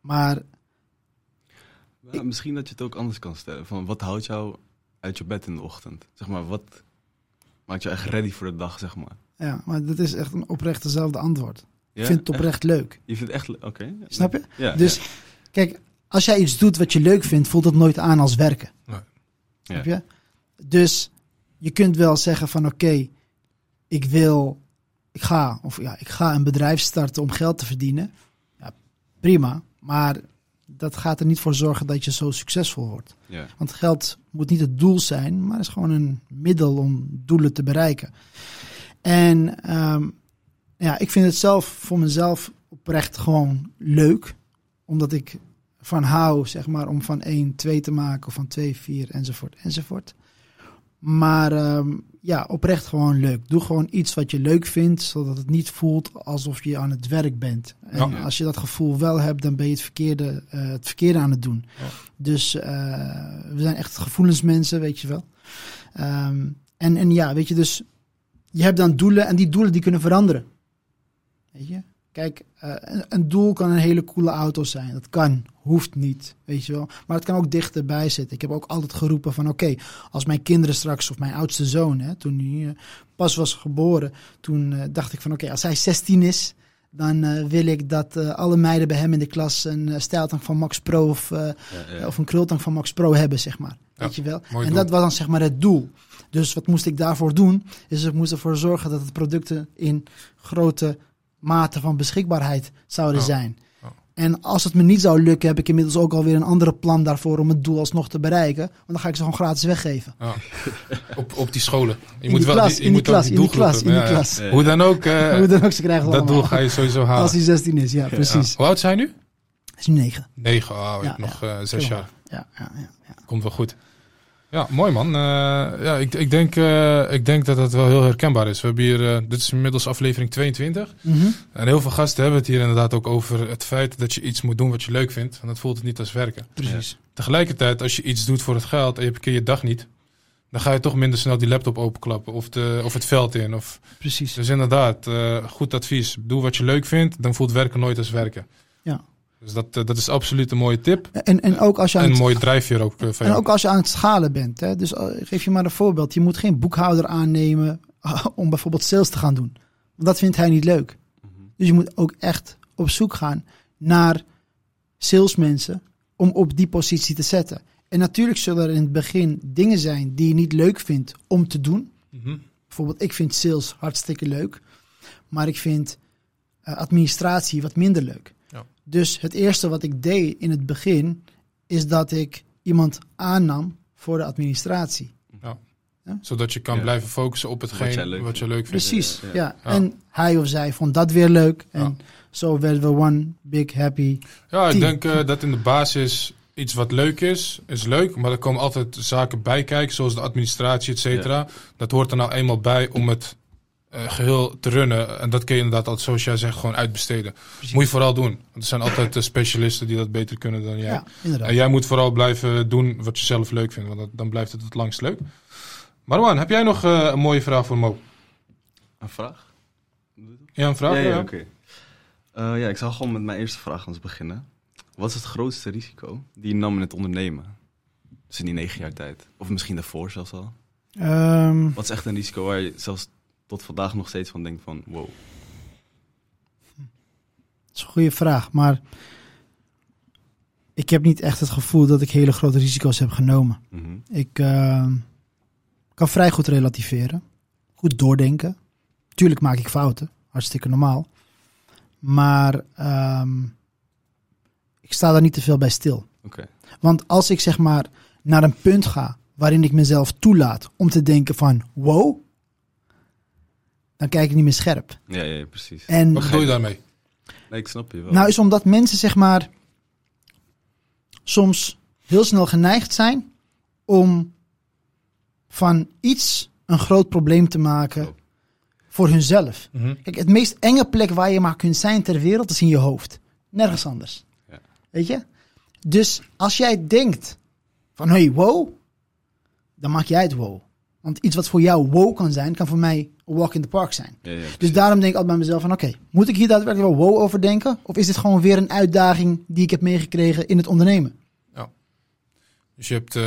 Speaker 2: maar
Speaker 3: misschien dat je het ook anders kan stellen. Van wat houdt jou uit je bed in de ochtend? Zeg maar, wat maakt je echt ready voor de dag, zeg maar?
Speaker 2: ja, maar dat is echt een oprecht dezelfde antwoord.
Speaker 3: Ja?
Speaker 2: Ik vind het oprecht leuk.
Speaker 3: Je vindt het echt... le- Oké.
Speaker 2: Snap je?
Speaker 3: Ja.
Speaker 2: Dus kijk, als jij iets doet wat je leuk vindt, voelt het nooit aan als werken.
Speaker 1: Nee.
Speaker 2: Snap je? Dus je kunt wel zeggen van oké, ik wil, ik ga, of ja, ik ga een bedrijf starten om geld te verdienen. Prima. Maar dat gaat er niet voor zorgen dat je zo succesvol wordt. Want geld moet niet het doel zijn, maar is gewoon een middel om doelen te bereiken. En ehm, ja, ik vind het zelf voor mezelf oprecht gewoon leuk. Omdat ik van hou, zeg maar, om van 1, 2 te maken, of van 2, 4, enzovoort, enzovoort. Maar ehm, ja, oprecht gewoon leuk. Doe gewoon iets wat je leuk vindt, zodat het niet voelt alsof je aan het werk bent. En
Speaker 1: Ja.
Speaker 2: als je dat gevoel wel hebt, dan ben je het verkeerde, eh, het verkeerde aan het doen.
Speaker 1: Ja.
Speaker 2: Dus eh, we zijn echt gevoelensmensen, weet je wel. Ehm, en, en ja, weet je, dus je hebt dan doelen en die doelen die kunnen veranderen. Weet je? Kijk, eh, een, een doel kan een hele coole auto zijn. Dat kan, hoeft niet, weet je wel. Maar het kan ook dichterbij zitten. Ik heb ook altijd geroepen van oké, als mijn kinderen straks, of mijn oudste zoon, hè, toen hij eh, pas was geboren, toen eh, dacht ik van oké, als hij 16 is, dan wil ik dat alle meiden bij hem in de klas een stijltang van Max Pro of,
Speaker 3: Ja, ja.
Speaker 2: of een krultang van Max Pro hebben, zeg maar.
Speaker 1: Ja,
Speaker 2: Weet je wel? En
Speaker 1: doel.
Speaker 2: dat was dan zeg maar het doel. Dus wat moest ik daarvoor doen? Is ik moest ervoor zorgen dat de producten in grote mate van beschikbaarheid zouden
Speaker 1: Ja.
Speaker 2: zijn.
Speaker 1: Ja.
Speaker 2: En als het me niet zou lukken, heb ik inmiddels ook alweer een andere plan daarvoor om het doel alsnog te bereiken. Want dan ga ik ze gewoon gratis weggeven.
Speaker 1: Ja. op, op die scholen. Je
Speaker 2: in
Speaker 1: moet
Speaker 2: die
Speaker 1: wel
Speaker 2: klas,
Speaker 1: je
Speaker 2: in die
Speaker 1: moet
Speaker 2: klas, in die klas, in die.
Speaker 1: Ja,
Speaker 2: klas.
Speaker 3: Ja.
Speaker 1: Hoe dan ook, eh,
Speaker 2: Hoe dan ook, ze krijgen
Speaker 1: dat doel ga je sowieso halen.
Speaker 2: Als hij 16 is, ja,
Speaker 1: Ja.
Speaker 2: precies.
Speaker 1: Hoe oud zijn nu?
Speaker 2: Is nu 9.
Speaker 1: Negen. Oh, je
Speaker 2: Ja,
Speaker 1: hebt nog
Speaker 2: ja.
Speaker 1: eh, zes jaar.
Speaker 2: Ja, ja, ja. ja.
Speaker 1: Komt wel goed. Ja, mooi man. Eh, ja, ik, ik, denk, eh, ik denk dat dat wel heel herkenbaar is. We hebben hier, eh, dit is inmiddels aflevering 22.
Speaker 2: Mhm.
Speaker 1: En heel veel gasten hebben het hier inderdaad ook over het feit dat je iets moet doen wat je leuk vindt. En dat voelt het niet als werken.
Speaker 2: Precies.
Speaker 1: Tegelijkertijd, als je iets doet voor het geld en je hebt een keer je dag niet, dan ga je toch minder snel die laptop openklappen of, de, of het veld in. Of,
Speaker 2: Precies.
Speaker 1: dus inderdaad, goed advies. Doe wat je leuk vindt, dan voelt werken nooit als werken.
Speaker 2: Ja.
Speaker 1: Dus dat, eh, dat is absoluut een mooie tip.
Speaker 2: En, en ook als je aan
Speaker 1: En een
Speaker 2: het,
Speaker 1: mooie drijfveer ook eh, van
Speaker 2: en
Speaker 1: jou.
Speaker 2: ook als je aan het schalen bent. Hè? Dus eh, geef je maar een voorbeeld. Je moet geen boekhouder aannemen om bijvoorbeeld sales te gaan doen. Want dat vindt hij niet leuk.
Speaker 3: Mhm.
Speaker 2: Dus je moet ook echt op zoek gaan naar salesmensen om op die positie te zetten. En natuurlijk zullen er in het begin dingen zijn die je niet leuk vindt om te doen.
Speaker 1: Mhm.
Speaker 2: Bijvoorbeeld, ik vind sales hartstikke leuk, maar ik vind administratie wat minder leuk.
Speaker 1: Ja.
Speaker 2: Dus het eerste wat ik deed in het begin, is dat ik iemand aannam voor de administratie.
Speaker 1: Zodat je kan
Speaker 3: Ja.
Speaker 1: blijven focussen op hetgeen
Speaker 3: Wat
Speaker 1: je leuk vindt.
Speaker 2: Precies,
Speaker 3: ja,
Speaker 2: ja.
Speaker 3: ja.
Speaker 1: Ja.
Speaker 2: En hij of zij vond dat weer leuk. En
Speaker 1: Ja.
Speaker 2: zo werden we one big happy.
Speaker 1: Ja, ik
Speaker 2: Team.
Speaker 1: denk eh, dat in de basis iets wat leuk is, is leuk. Maar er komen altijd zaken bij kijken, zoals de administratie, et cetera. Dat hoort er nou eenmaal bij om het eh, geheel te runnen. En dat kun je inderdaad altijd, zoals jij zegt, gewoon uitbesteden. Moet je vooral doen. Want er zijn altijd eh, specialisten die dat beter kunnen dan jij.
Speaker 2: Ja, inderdaad.
Speaker 1: En jij moet vooral blijven doen wat je zelf leuk vindt, want dat- dan blijft het het langst leuk. Marwan, heb jij nog eh, een mooie vraag voor Mo?
Speaker 3: Een vraag?
Speaker 1: Ja, een vraag?
Speaker 3: ja, ja,
Speaker 1: ja?
Speaker 3: oké. Eh, ja, ik zal gewoon met mijn eerste vraag eens beginnen. Wat is het grootste risico die je nam in het ondernemen? Dus in die negen jaar tijd. Of misschien daarvoor zelfs al.
Speaker 2: Ehm,
Speaker 3: Wat is echt een risico waar je zelfs tot vandaag nog steeds van denkt van... Wow.
Speaker 2: dat is een goede vraag, maar ik heb niet echt het gevoel dat ik hele grote risico's heb genomen.
Speaker 3: Mhm.
Speaker 2: Ik ehm, kan vrij goed relativeren, goed doordenken. Tuurlijk maak ik fouten, hartstikke normaal. Maar ehm, ik sta daar niet te veel bij stil. Want als ik zeg maar naar een punt ga waarin ik mezelf toelaat om te denken van wow, dan kijk ik niet meer scherp.
Speaker 3: Ja, ja, precies.
Speaker 2: En
Speaker 1: Wat bedoel je daarmee?
Speaker 3: Nee, ik snap je wel.
Speaker 2: nou is omdat mensen zeg maar soms heel snel geneigd zijn om van iets een groot probleem te maken
Speaker 3: Oh.
Speaker 2: voor hunzelf.
Speaker 1: Mhm.
Speaker 2: Kijk, het meest enge plek waar je maar kunt zijn ter wereld is in je hoofd. Nergens anders.
Speaker 3: Ja.
Speaker 2: Weet je? Dus als jij denkt van hey, wow, dan maak jij het wow. Want iets wat voor jou wow kan zijn, kan voor mij walk in the park zijn.
Speaker 3: Ja, ja,
Speaker 2: Dus daarom denk ik altijd bij mezelf van oké, moet ik hier daadwerkelijk wel wow over denken? Of is dit gewoon weer een uitdaging die ik heb meegekregen in het ondernemen?
Speaker 1: Dus je hebt, eh,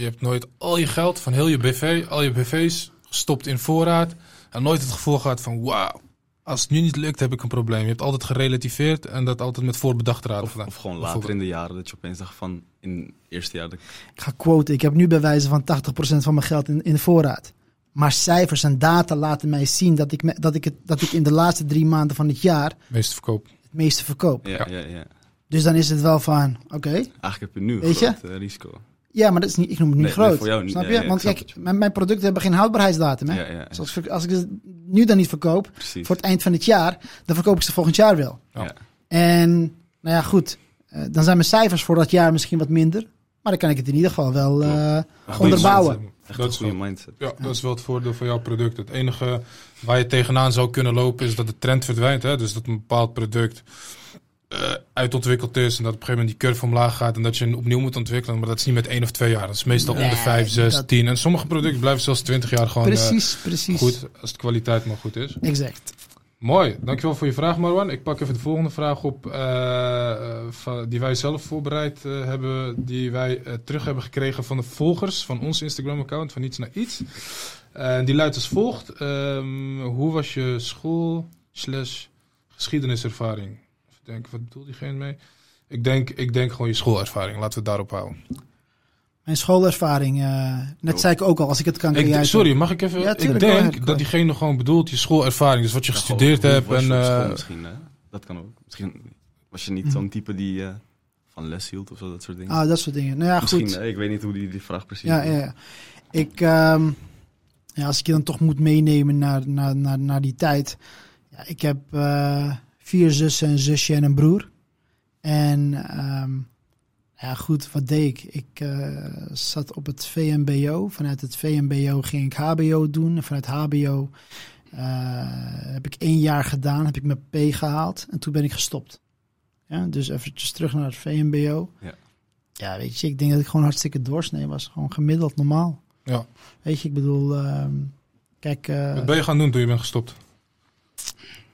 Speaker 1: je hebt nooit al je geld van heel je BV, al je BV's gestopt in voorraad. En nooit het gevoel gehad van wauw, als het nu niet lukt heb ik een probleem. Je hebt altijd gerelativeerd en dat altijd met voorbedachte raad
Speaker 3: Of, gewoon later in de jaren dat je opeens dacht van... In het eerste jaar dat ik...
Speaker 2: Ik ga quoten, ik heb nu bij wijze van 80% van mijn geld in, in de voorraad. Maar cijfers en data laten mij zien dat ik, me- dat, ik het, dat ik in de laatste drie maanden van het jaar
Speaker 1: Meeste verkoop.
Speaker 2: het meeste verkoop.
Speaker 3: Ja,
Speaker 1: Ja.
Speaker 3: ja.
Speaker 2: Dus dan is het wel van, oké,
Speaker 3: Eigenlijk heb je nu een
Speaker 2: Weet je?
Speaker 3: groot eh, risico.
Speaker 2: ja, maar dat is niet, ik noem het niet
Speaker 3: Nee, nee,
Speaker 2: groot.
Speaker 3: voor jou niet.
Speaker 2: snap je?
Speaker 3: ja,
Speaker 2: Want kijk, mijn, mijn producten hebben geen houdbaarheidsdatum. Hè?
Speaker 3: Ja, ja, ja.
Speaker 2: Dus als, ik- als ik ze nu dan niet verkoop,
Speaker 3: Precies.
Speaker 2: voor het eind van het jaar, dan verkoop ik ze volgend jaar wel.
Speaker 3: Ja.
Speaker 2: En nou ja, goed. eh, dan zijn mijn cijfers voor dat jaar misschien wat minder. Maar dan kan ik het in ieder geval wel eh, onderbouwen.
Speaker 3: Echt
Speaker 1: Dat
Speaker 3: een
Speaker 1: is
Speaker 3: goede
Speaker 1: wel-
Speaker 3: mindset.
Speaker 1: Ja, dat is wel het voordeel van jouw product. Het enige waar je tegenaan zou kunnen lopen is dat de trend verdwijnt. Hè? Dus dat een bepaald product eh, uitontwikkeld is en dat op een gegeven moment die curve omlaag gaat en dat je een opnieuw moet ontwikkelen. Maar dat is niet met één of twee jaar. Dat is meestal om de
Speaker 2: Nee,
Speaker 1: vijf, zes,
Speaker 2: dat-
Speaker 1: tien. En sommige producten blijven zelfs twintig jaar gewoon eh,
Speaker 2: Precies, precies.
Speaker 1: goed, als de kwaliteit maar goed is.
Speaker 2: Exact.
Speaker 1: Mooi, dankjewel voor je vraag Marwan. Ik pak even de volgende vraag op eh, die wij zelf voorbereid eh, hebben, die wij eh, terug hebben gekregen van de volgers van ons Instagram account, van iets naar iets. Die luidt als volgt. Ehm, hoe was je school slash geschiedeniservaring? Even wat bedoelt diegene mee? Ik denk, ik denk gewoon je schoolervaring, laten we het daarop houden.
Speaker 2: Mijn schoolervaring, eh, net
Speaker 3: Oh.
Speaker 2: zei ik ook al, als ik het kan
Speaker 1: Ik,
Speaker 2: jij
Speaker 1: sorry, mag ik even?
Speaker 2: Ja,
Speaker 1: ik
Speaker 2: tuurlijk,
Speaker 1: denk dat diegene gewoon bedoelt je schoolervaring, dus wat je
Speaker 3: Ja,
Speaker 1: gestudeerd
Speaker 3: gewoon,
Speaker 1: hebt. En, eh,
Speaker 3: misschien, hè? Dat kan ook. Misschien was je niet
Speaker 2: Mhm.
Speaker 3: zo'n type die eh, van les hield of zo, dat soort dingen.
Speaker 2: Ah, dat soort dingen. Nou ja,
Speaker 3: misschien,
Speaker 2: goed.
Speaker 3: eh, ik weet niet hoe die, die vraag precies
Speaker 2: Ja, ja, ja. Ik, ehm, ja, als ik je dan toch moet meenemen naar, naar, naar, naar die tijd. Ja, ik heb eh, vier zussen, een zusje en een broer. En ehm, ja, goed, wat deed ik? Ik eh, zat op het VMBO. Vanuit het VMBO ging ik HBO doen. En vanuit HBO eh, heb ik één jaar gedaan, heb ik mijn P gehaald. En toen ben ik gestopt. Ja, dus eventjes terug naar het VMBO.
Speaker 3: Ja.
Speaker 2: Ja, weet je, ik denk dat ik gewoon hartstikke doorsnee was. Gewoon gemiddeld normaal.
Speaker 1: Ja.
Speaker 2: Weet je, ik bedoel, ehm, kijk, eh,
Speaker 1: Wat ben je gaan doen toen je bent gestopt?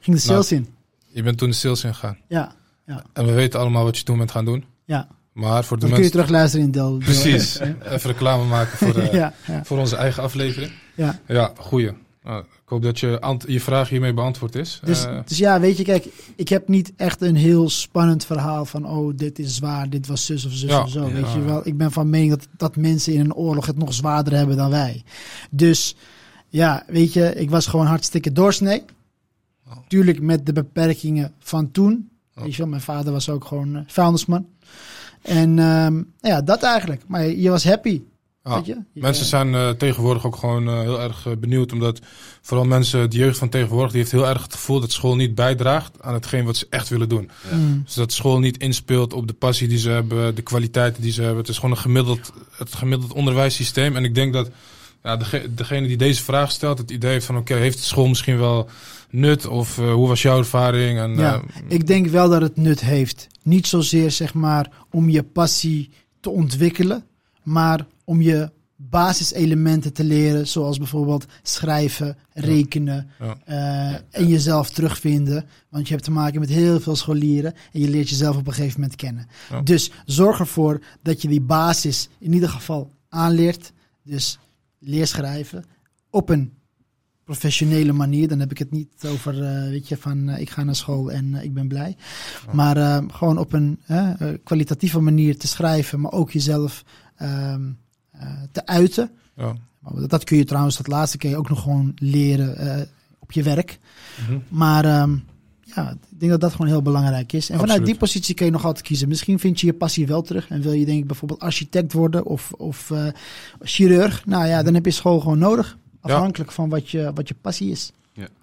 Speaker 2: ging de sales in.
Speaker 1: Je bent toen de sales ingegaan.
Speaker 2: Ja, Ja.
Speaker 1: En we weten allemaal wat je toen bent gaan doen.
Speaker 2: Ja.
Speaker 1: Maar voor de
Speaker 2: Dan kun je
Speaker 1: mensen...
Speaker 2: terug luisteren in deel.
Speaker 1: Precies. Even reclame maken voor, eh,
Speaker 2: ja, ja,
Speaker 1: voor onze eigen aflevering.
Speaker 2: ja.
Speaker 1: Ja, goeie. Nou, ik hoop dat je, je vraag hiermee beantwoord is.
Speaker 2: Dus,
Speaker 1: Eh,
Speaker 2: dus ja, weet je, kijk, ik heb niet echt een heel spannend verhaal van, oh, dit is zwaar, dit was zus of zus
Speaker 1: Ja,
Speaker 2: of zo. Weet je wel, ik ben van mening dat, dat mensen in een oorlog het nog zwaarder hebben dan wij. Dus ja, weet je, ik was gewoon hartstikke doorsnee.
Speaker 1: Oh.
Speaker 2: Tuurlijk met de beperkingen van toen.
Speaker 1: Oh.
Speaker 2: Weet je wel, mijn vader was ook gewoon uh, vuilnisman. En ehm, ja, dat eigenlijk. Maar je, je was happy.
Speaker 1: ja.
Speaker 2: Weet je? Je-
Speaker 1: Mensen zijn eh, tegenwoordig ook gewoon eh, heel erg eh, benieuwd. Omdat vooral mensen, de jeugd van tegenwoordig, die heeft heel erg het gevoel dat school niet bijdraagt aan hetgeen wat ze echt willen doen.
Speaker 2: Mm.
Speaker 1: Dus dat school niet inspeelt op de passie die ze hebben, de kwaliteiten die ze hebben. Het is gewoon een gemiddeld, het gemiddeld onderwijssysteem. En ik denk dat ja, dege- degene die deze vraag stelt, het idee van oké, heeft de school misschien wel nut? Of eh, hoe was jouw ervaring? En,
Speaker 2: Ja,
Speaker 1: eh,
Speaker 2: Ik denk wel dat het nut heeft. Niet zozeer zeg maar om je passie te ontwikkelen, maar om je basiselementen te leren, zoals bijvoorbeeld schrijven, rekenen
Speaker 1: Ja.
Speaker 2: eh, en jezelf terugvinden. Want je hebt te maken met heel veel scholieren en je leert jezelf op een gegeven moment kennen. Dus zorg ervoor dat je die basis in ieder geval aanleert. Dus leer schrijven op een professionele manier. Dan heb ik het niet over, eh, weet je, van eh, ik ga naar school en eh, ik ben blij. Maar gewoon op een kwalitatieve manier te schrijven, maar ook jezelf ehm, eh, te uiten. Dat, kun je trouwens, dat laatste kun je ook nog gewoon leren op je werk.
Speaker 1: Mhm.
Speaker 2: Maar ehm, ja, ik denk dat dat gewoon heel belangrijk is. En vanuit die positie kun je nog altijd kiezen. Misschien vind je je passie wel terug en wil je denk ik bijvoorbeeld architect worden of, of eh, chirurg. Nou ja, dan heb je school gewoon nodig. Afhankelijk van wat je, wat je passie is.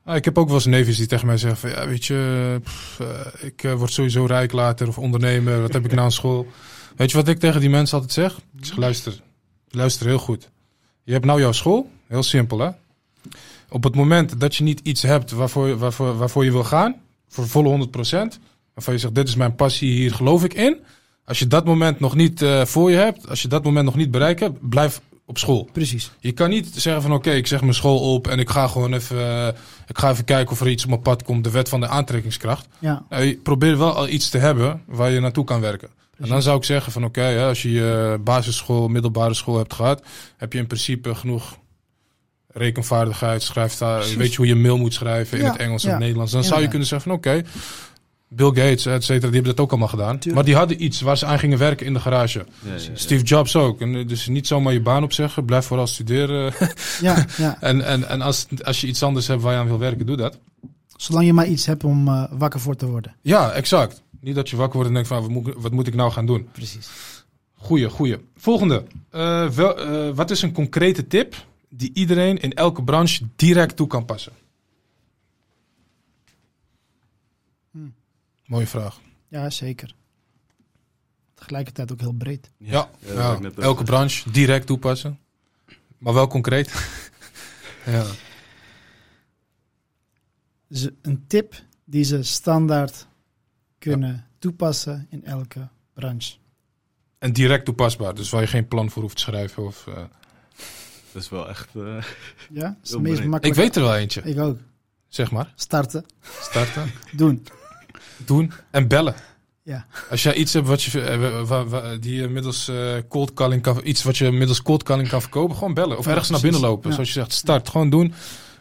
Speaker 1: Ah, ik heb ook wel eens neefjes die tegen mij zeggen van, ja, weet je, pff, eh, ik eh, word sowieso rijk later of ondernemer. Wat heb ik nou aan school? Weet je wat ik tegen die mensen altijd zeg? Ik zeg, luister, luister heel goed. Je hebt nou jouw school, heel simpel hè. Op het moment dat je niet iets hebt waarvoor, waarvoor, waarvoor je wil gaan, voor volle 100%, waarvan je zegt, dit is mijn passie, hier geloof ik in. Als je dat moment nog niet eh, voor je hebt, als je dat moment nog niet bereikt hebt, blijf op school.
Speaker 2: Precies.
Speaker 1: Je kan niet zeggen van oké, ik zeg mijn school op en ik ga gewoon even, eh, ik ga even kijken of er iets op mijn pad komt, de wet van de aantrekkingskracht.
Speaker 2: Ja,
Speaker 1: Nou, je probeert wel al iets te hebben waar je naartoe kan werken. En dan zou ik zeggen van oké, als je je basisschool, middelbare school hebt gehad, heb je in principe genoeg rekenvaardigheid, schrijftaal,
Speaker 2: Precies.
Speaker 1: weet je hoe je een mail moet schrijven in
Speaker 2: Ja,
Speaker 1: het Engels en
Speaker 2: ja,
Speaker 1: het Nederlands. Dan zou je kunnen zeggen van oké, Bill Gates, et cetera, die hebben dat ook allemaal gedaan.
Speaker 2: Tuurlijk.
Speaker 1: Maar die hadden iets waar ze aan gingen werken in de garage.
Speaker 3: Ja, ja, ja.
Speaker 1: Steve Jobs ook. En, eh, dus niet zomaar je baan opzeggen, blijf vooral studeren.
Speaker 2: ja, ja.
Speaker 1: En, en, en als, als je iets anders hebt waar je aan wil werken, doe dat.
Speaker 2: Zolang je maar iets hebt om eh, wakker voor te worden.
Speaker 1: Ja, exact. Niet dat je wakker wordt en denkt van wat moet, wat moet ik nou gaan doen.
Speaker 2: Precies.
Speaker 1: Goeie, goeie. Volgende. Eh, wel, eh, wat is een concrete tip die iedereen in elke branche direct toe kan passen?
Speaker 2: Hmm.
Speaker 1: Mooie vraag.
Speaker 2: Ja, zeker. Tegelijkertijd ook heel breed.
Speaker 1: Ja,
Speaker 3: Ja,
Speaker 1: elke
Speaker 3: zeggen.
Speaker 1: branche direct toepassen. Maar wel concreet. ja.
Speaker 2: Dus een tip die ze standaard kunnen toepassen in elke branche.
Speaker 1: En direct toepasbaar. Dus waar je geen plan voor hoeft te schrijven. Of, eh,
Speaker 3: Dat is wel echt... eh,
Speaker 2: Ja, is het meest makkelijk.
Speaker 1: Ik weet er wel eentje.
Speaker 2: Ik ook.
Speaker 1: Zeg maar.
Speaker 2: Starten,
Speaker 1: Starten.
Speaker 2: doen.
Speaker 1: doen en bellen.
Speaker 2: Ja.
Speaker 1: Als jij iets hebt wat je, eh, wa- wa- die je middels eh, cold calling kan, iets wat je middels cold calling kan verkopen, gewoon bellen. Of
Speaker 2: Ja,
Speaker 1: ergens naar binnen lopen.
Speaker 2: Ja.
Speaker 1: Zoals je zegt, start, gewoon doen.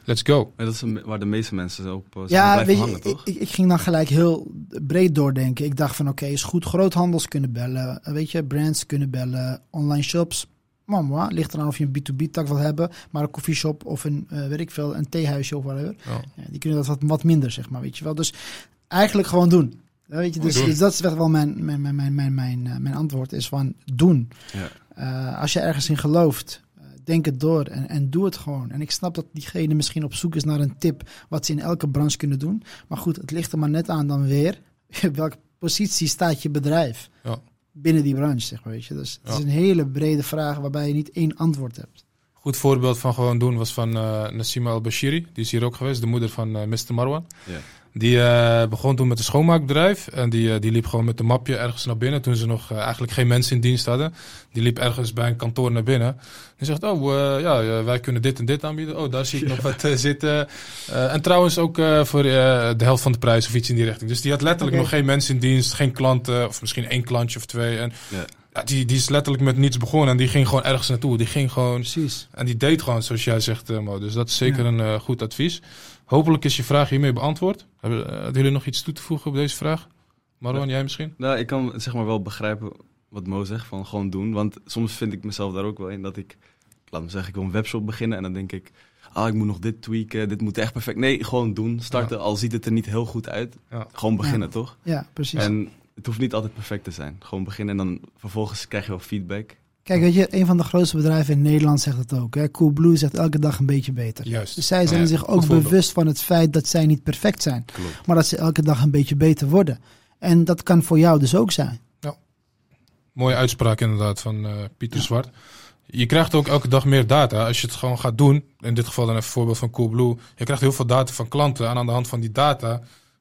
Speaker 1: Let's go.
Speaker 3: ja, dat is een- waar de meeste mensen op uh,
Speaker 2: Ja,
Speaker 3: blijven
Speaker 2: weet je,
Speaker 3: hangen, toch?
Speaker 2: ik, ik, ik ging dan gelijk heel breed doordenken. Ik dacht van oké, is goed. Groothandels kunnen bellen. Weet je, brands kunnen bellen. Online shops. Mama, ligt eraan of je een B2B-tak wil hebben. Maar een koffieshop of een, eh, weet ik veel, een theehuisje of whatever.
Speaker 1: Ja.
Speaker 2: Die kunnen dat wat, wat minder, zeg maar, weet je wel. Dus eigenlijk gewoon doen. Ja, Weet je, dus, dus dat is echt wel mijn, mijn, mijn, mijn, mijn, mijn, eh, mijn antwoord, is van doen.
Speaker 3: Ja.
Speaker 2: Eh, als je ergens in gelooft, denk het door en, en doe het gewoon. En ik snap dat diegene misschien op zoek is naar een tip wat ze in elke branche kunnen doen. Maar goed, het ligt er maar net aan dan weer. welke positie staat je bedrijf. Binnen die branche, zeg maar, weet je. Dus het is een hele brede vraag waarbij je niet één antwoord hebt.
Speaker 1: Goed voorbeeld van gewoon doen was van eh Nassima Al-Bashiri. Die is hier ook geweest, de moeder van eh, Mr. Marwan.
Speaker 3: Ja.
Speaker 1: Die eh, begon toen met een schoonmaakbedrijf. En die, eh, die liep gewoon met een mapje ergens naar binnen. Toen ze nog eh, eigenlijk geen mensen in dienst hadden. Die liep ergens bij een kantoor naar binnen. Die zegt, oh eh, ja, wij kunnen dit en dit aanbieden. Oh, daar zie ik nog wat zitten. Eh, en trouwens ook eh, voor eh, de helft van de prijs of iets in die richting. Dus die had letterlijk nog geen mensen in dienst. Geen klanten. Of misschien één klantje of twee. En
Speaker 3: Ja.
Speaker 1: ja, die, die is letterlijk met niets begonnen. En die ging gewoon ergens naartoe. Die ging gewoon...
Speaker 2: Precies.
Speaker 1: En die deed gewoon zoals jij zegt, eh, Mo. Dus dat is zeker een eh, goed advies. Hopelijk is je vraag hiermee beantwoord. Hebben, eh, hadden jullie nog iets toe te voegen op deze vraag? Marwan, jij misschien?
Speaker 3: Nou, ik kan zeg maar wel begrijpen wat Mo zegt, van gewoon doen. Want soms vind ik mezelf daar ook wel in dat ik, laat me zeggen, ik wil een webshop beginnen en dan denk ik, ah, ik moet nog dit tweaken, dit moet echt perfect. Nee, gewoon doen, starten, al ziet het er niet heel goed uit.
Speaker 1: Ja.
Speaker 3: Gewoon beginnen, toch?
Speaker 2: Ja, precies.
Speaker 3: En het hoeft niet altijd perfect te zijn. Gewoon beginnen en dan vervolgens krijg je wel feedback.
Speaker 2: Kijk, weet je, een van de grootste bedrijven in Nederland zegt het ook. Hè? Coolblue zegt elke dag een beetje beter.
Speaker 1: Juist.
Speaker 2: Dus zij zijn
Speaker 3: Ja,
Speaker 2: zich ook bewust van het feit dat zij niet perfect zijn.
Speaker 3: Klopt.
Speaker 2: Maar dat ze elke dag een beetje beter worden. En dat kan voor jou dus ook zijn.
Speaker 1: Mooie uitspraak inderdaad van eh, Pieter Zwart. Je krijgt ook elke dag meer data als je het gewoon gaat doen. In dit geval dan even een voorbeeld van Coolblue. Je krijgt heel veel data van klanten. En aan de hand van die data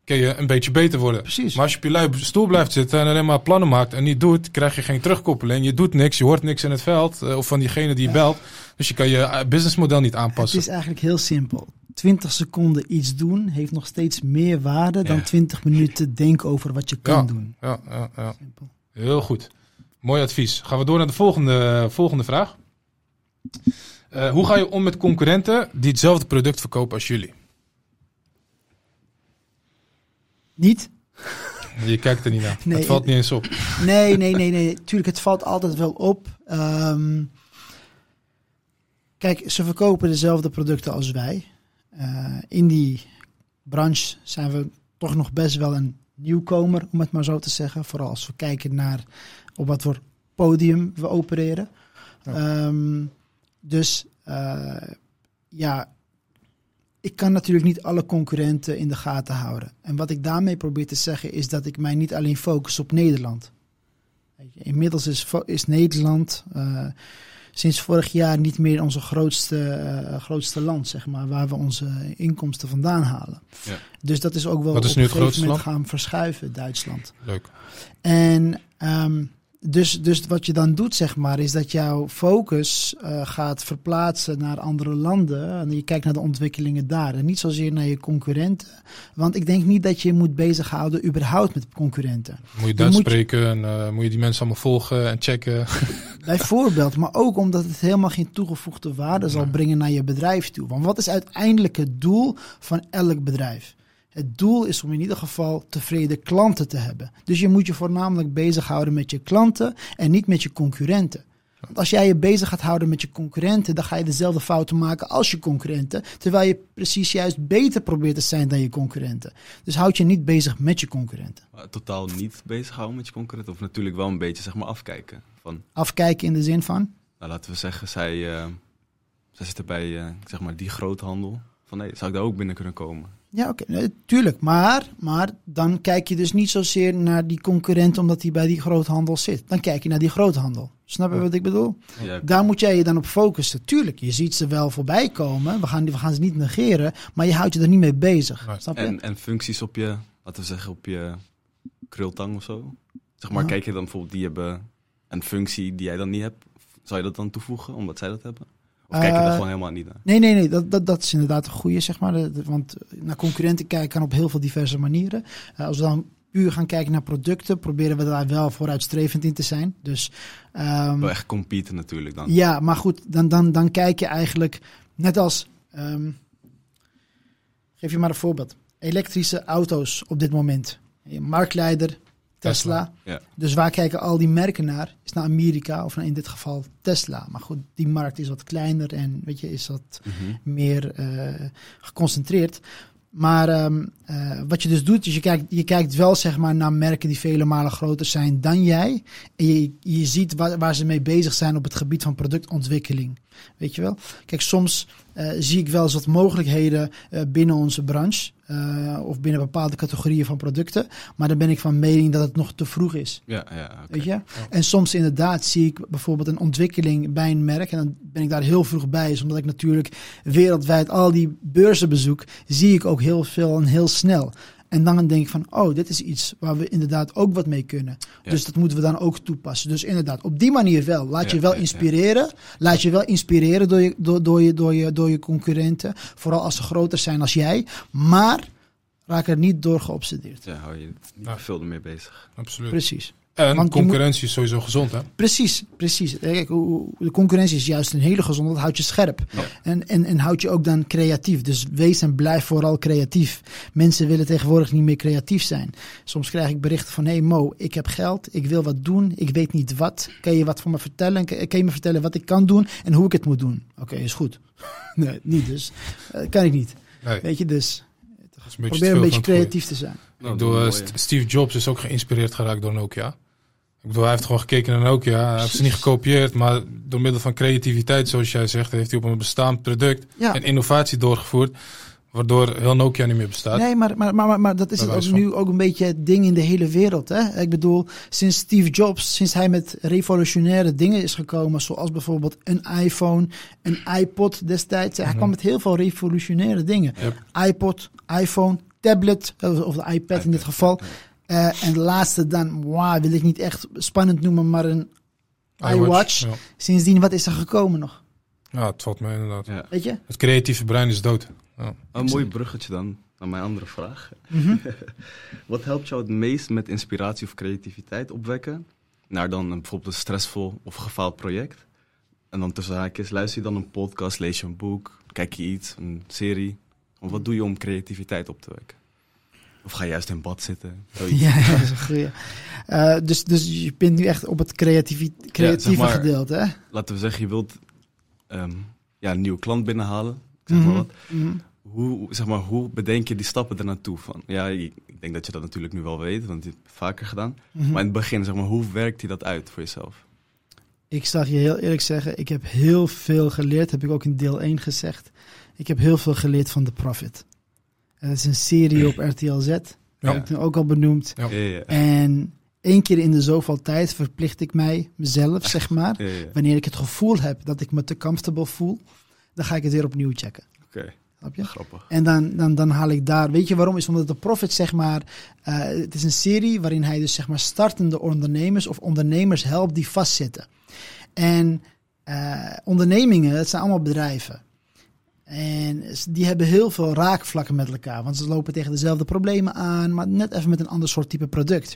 Speaker 1: kun je een beetje beter worden.
Speaker 2: Precies.
Speaker 1: Maar als je op je lui stoel blijft zitten en alleen maar plannen maakt en niet doet, krijg je geen terugkoppeling. Je doet niks, je hoort niks in het veld eh, of van diegene die je belt. Dus je kan je eh, businessmodel niet
Speaker 2: Het
Speaker 1: aanpassen.
Speaker 2: is eigenlijk heel simpel. 20 seconden iets doen heeft nog steeds meer waarde dan
Speaker 1: Ja.
Speaker 2: 20 minuten denken over wat je kan
Speaker 1: Ja.
Speaker 2: doen.
Speaker 1: Ja, ja, ja.
Speaker 2: Simpel.
Speaker 1: Heel goed. Mooi advies. Gaan we door naar de volgende, volgende vraag. Eh, hoe ga je om met concurrenten die hetzelfde product verkopen als jullie?
Speaker 2: Niet?
Speaker 1: Je kijkt er niet naar.
Speaker 2: Nee,
Speaker 1: het valt niet eens op.
Speaker 2: Nee, nee, nee, nee. Tuurlijk, het valt altijd wel op. Ehm, kijk, ze verkopen dezelfde producten als wij. Eh, in die branche zijn we toch nog best wel een nieuwkomer, om het maar zo te zeggen. Vooral als we kijken naar op wat voor podium we opereren.
Speaker 1: Ja.
Speaker 2: Ehm, dus eh, ja, ik kan natuurlijk niet alle concurrenten in de gaten houden. En wat ik daarmee probeer te zeggen is dat ik mij niet alleen focus op Nederland. Inmiddels is, is Nederland eh, sinds vorig jaar niet meer onze grootste, eh, grootste land, zeg maar, waar we onze inkomsten vandaan halen.
Speaker 3: Ja.
Speaker 2: Dus dat is ook wel
Speaker 1: Wat is
Speaker 2: op
Speaker 1: nu
Speaker 2: een
Speaker 1: het grootste
Speaker 2: moment gaan verschuiven, Duitsland.
Speaker 1: Leuk.
Speaker 2: En ehm, dus, dus wat je dan doet, zeg maar, is dat jouw focus eh, gaat verplaatsen naar andere landen. En je kijkt naar de ontwikkelingen daar. En niet zozeer naar je concurrenten. Want ik denk niet dat je je moet bezighouden überhaupt met concurrenten.
Speaker 1: Moet je Duits
Speaker 2: moet je-
Speaker 1: spreken en eh, moet je die mensen allemaal volgen en checken.
Speaker 2: Bijvoorbeeld, maar ook omdat het helemaal geen toegevoegde waarde zal brengen naar je bedrijf toe. Want wat is uiteindelijk het doel van elk bedrijf? Het doel is om in ieder geval tevreden klanten te hebben. Dus je moet je voornamelijk bezighouden met je klanten en niet met je concurrenten. Want als jij je bezig gaat houden met je concurrenten, dan ga je dezelfde fouten maken als je concurrenten. Terwijl je precies juist beter probeert te zijn dan je concurrenten. Dus houd je niet bezig met je concurrenten.
Speaker 3: Maar totaal niet bezighouden met je concurrent. Of natuurlijk wel een beetje zeg maar afkijken. Van,
Speaker 2: Afkijken in de zin van.
Speaker 3: nou, laten we zeggen, zij, eh, zij zitten bij eh, zeg maar die groothandel. Van nee, zou ik daar ook binnen kunnen komen?
Speaker 2: Ja, oké, nee, tuurlijk. Maar, maar dan kijk je dus niet zozeer naar die concurrent omdat hij bij die groothandel zit. Dan kijk je naar die groothandel. Snap je
Speaker 1: Ja.
Speaker 2: wat ik bedoel?
Speaker 3: Ja,
Speaker 2: Daar moet jij je dan op focussen. Tuurlijk, je ziet ze wel voorbij komen. We gaan, we gaan ze niet negeren. Maar je houdt je er niet mee bezig. Snap je?
Speaker 3: En, en functies op je, laten we zeggen, op je krultang of zo. Zeg maar,
Speaker 2: Ja.
Speaker 3: kijk je dan bijvoorbeeld, die hebben een functie die jij dan niet hebt. Zou je dat dan toevoegen, omdat zij dat hebben? Of kijk je
Speaker 2: Eh,
Speaker 3: daar gewoon helemaal niet naar?
Speaker 2: Nee, nee, nee. Dat, dat, dat is inderdaad een goede, zeg maar. Want naar concurrenten kijken kan op heel veel diverse manieren. Eh, als we dan puur gaan kijken naar producten, proberen we daar wel vooruitstrevend in te zijn. Dus ehm,
Speaker 3: Wel echt competen natuurlijk dan.
Speaker 2: Ja, maar goed, dan, dan, dan kijk je eigenlijk net als. ehm, geef je maar een voorbeeld. Elektrische auto's op dit moment. Marktleider, Tesla.
Speaker 3: Ja.
Speaker 2: Dus waar kijken al die merken naar? Is naar Amerika of naar in dit geval Tesla. Maar goed, die markt is wat kleiner en weet je, is wat
Speaker 3: Mhm.
Speaker 2: meer eh, geconcentreerd. Maar ehm, eh, wat je dus doet, is je kijkt, je kijkt wel zeg maar naar merken die vele malen groter zijn dan jij. En je, je ziet waar, waar ze mee bezig zijn op het gebied van productontwikkeling. Weet je wel? Kijk, soms eh, zie ik wel eens wat mogelijkheden eh, binnen onze branche. eh, of binnen bepaalde categorieën van producten. Maar dan ben ik van mening dat het nog te vroeg is.
Speaker 3: Ja, ja.
Speaker 2: Weet je? En soms inderdaad zie ik bijvoorbeeld een ontwikkeling bij een merk. En dan ben ik daar heel vroeg bij. Omdat ik natuurlijk wereldwijd al die beurzen bezoek, zie ik ook heel veel en heel snel. En dan denk ik van, oh, dit is iets waar we inderdaad ook wat mee kunnen.
Speaker 3: Ja.
Speaker 2: Dus dat moeten we dan ook toepassen. Dus inderdaad, op die manier wel. Laat
Speaker 3: Ja,
Speaker 2: je wel
Speaker 3: ja, ja.
Speaker 2: inspireren. Laat je wel inspireren door je, door, door, je, door, je, door je concurrenten. Vooral als ze groter zijn als jij. Maar raak er niet door geobsedeerd.
Speaker 3: Ja, hou je niet
Speaker 1: Ja.
Speaker 3: veel ermee bezig.
Speaker 1: Absoluut.
Speaker 2: Precies.
Speaker 1: En
Speaker 2: Want
Speaker 1: concurrentie is sowieso gezond, hè?
Speaker 2: Precies, precies. Eh, Kijk, de concurrentie is juist een hele gezonde, dat houdt je scherp.
Speaker 3: Ja.
Speaker 2: En, en, en houdt je ook dan creatief. Dus wees en blijf vooral creatief. Mensen willen tegenwoordig niet meer creatief zijn. Soms krijg ik berichten van, hey Mo, ik heb geld, ik wil wat doen, ik weet niet wat. Kan je wat voor me vertellen? Kan kan je me vertellen wat ik kan doen en hoe ik het moet doen? Oké, is goed. nee, niet dus. Eh, kan ik niet.
Speaker 1: Nee,
Speaker 2: Weet je, dus
Speaker 1: een
Speaker 2: probeer een beetje creatief te zijn.
Speaker 3: Nou,
Speaker 1: Ik bedoel,
Speaker 3: dat
Speaker 1: eh, Steve Jobs is ook geïnspireerd geraakt door Nokia. Ik bedoel, hij heeft gewoon gekeken naar Nokia. Hij heeft ze niet gekopieerd, maar door middel van creativiteit, zoals jij zegt, heeft hij op een bestaand product
Speaker 2: Ja.
Speaker 1: een innovatie doorgevoerd, waardoor heel Nokia niet meer bestaat.
Speaker 2: Nee, maar, maar, maar, maar, dat is het ook nu ook een beetje het ding in de hele wereld. Hè? Ik bedoel, sinds Steve Jobs, sinds hij met revolutionaire dingen is gekomen, zoals bijvoorbeeld een iPhone, een iPod destijds. Hij
Speaker 1: Mhm.
Speaker 2: kwam met heel veel revolutionaire dingen. IPod, iPhone, tablet, of of de iPad in dit geval. Eh, en de laatste dan, wow, wil ik niet echt spannend noemen, maar een iWatch.
Speaker 1: Ja.
Speaker 2: Sindsdien, wat is er gekomen nog?
Speaker 1: ja, het valt me inderdaad.
Speaker 3: Ja.
Speaker 2: Weet je?
Speaker 1: Het creatieve brein is dood. Ja.
Speaker 3: Een mooi bruggetje dan naar mijn andere vraag.
Speaker 2: Mhm.
Speaker 3: Wat helpt jou het meest met inspiratie of creativiteit opwekken? Naar dan een, bijvoorbeeld een stressvol of gefaald project. En dan tussen haakjes, luister je dan een podcast, lees je een boek, kijk je iets, een serie. Of wat doe je om creativiteit op te wekken? Of ga juist in bad zitten?
Speaker 2: Ja, dat is een goeie. Eh, dus, dus je bent nu echt op het creatieve, creatieve
Speaker 3: maar-
Speaker 2: gedeelte, hè?
Speaker 3: Laten we zeggen, je wilt ehm, ja, een nieuwe klant binnenhalen. Zeg maar
Speaker 2: Mhm,
Speaker 3: wat.
Speaker 2: mhm.
Speaker 3: Hoe, zeg maar, hoe bedenk je die stappen ernaartoe? Van, ja, ik, denk dat je dat natuurlijk nu wel weet, want je hebt het vaker gedaan.
Speaker 2: Mhm.
Speaker 3: Maar in het begin, zeg maar, hoe werkt hij dat uit voor jezelf?
Speaker 2: Ik zal je heel eerlijk zeggen, ik heb heel veel geleerd, heb ik ook in deel 1 gezegd. Ik heb heel veel geleerd van The Profit. Het is een serie op RTL Z,
Speaker 1: Ja.
Speaker 2: heb ik nu ook al benoemd.
Speaker 1: Ja.
Speaker 2: En één keer in de zoveel tijd verplicht ik mij, mezelf zeg maar, wanneer ik het gevoel heb dat ik me te comfortable voel, dan ga ik het weer opnieuw checken.
Speaker 3: Oké,
Speaker 2: je?
Speaker 3: grappig.
Speaker 2: En dan, dan, dan haal ik daar. Weet je waarom? Is omdat de Profit, zeg maar. eh, het is een serie waarin hij dus zeg maar startende ondernemers of ondernemers helpt die vastzitten. En eh, ondernemingen, het zijn allemaal bedrijven. En die hebben heel veel raakvlakken met elkaar. Want ze lopen tegen dezelfde problemen aan, maar net even met een ander soort type product.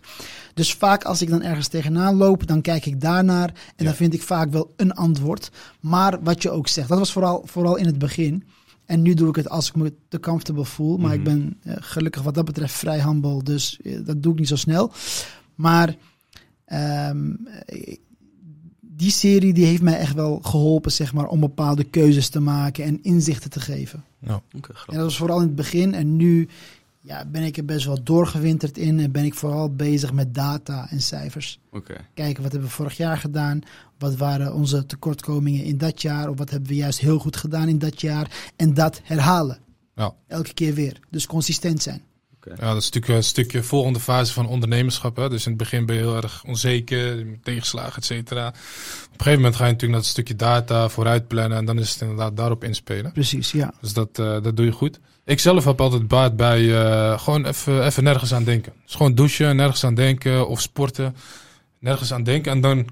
Speaker 2: Dus vaak als ik dan ergens tegenaan loop, dan kijk ik daarnaar. En
Speaker 3: Ja.
Speaker 2: dan vind ik vaak wel een antwoord. Maar wat je ook zegt, dat was vooral, vooral in het begin. En nu doe ik het als ik me te comfortable voel. Maar ik
Speaker 3: Mhm.
Speaker 2: ben eh, gelukkig wat dat betreft vrij humble. Dus eh, dat doe ik niet zo snel. Maar eh, die serie die heeft mij echt wel geholpen zeg maar, om bepaalde keuzes te maken en inzichten te geven.
Speaker 1: Ja.
Speaker 3: Oké,
Speaker 2: En dat was vooral in het begin. En nu ja, ben ik er best wel doorgewinterd in. En ben ik vooral bezig met data en cijfers.
Speaker 3: Oké,
Speaker 2: Kijken wat hebben we vorig jaar gedaan. Wat waren onze tekortkomingen in dat jaar. Of wat hebben we juist heel goed gedaan in dat jaar. En dat herhalen.
Speaker 1: Ja.
Speaker 2: Elke keer weer. Dus consistent zijn.
Speaker 1: Ja, dat is natuurlijk een stukje volgende fase van ondernemerschap. Hè? Dus in het begin ben je heel erg onzeker, tegenslagen, et cetera. Op een gegeven moment ga je natuurlijk naar het stukje data vooruit plannen. En dan is het inderdaad daarop inspelen.
Speaker 2: Precies, ja.
Speaker 1: Dus dat, eh, dat doe je goed. Ik zelf heb altijd baat bij eh, gewoon even, even nergens aan denken. Dus gewoon douchen, nergens aan denken of sporten. Nergens aan denken. En dan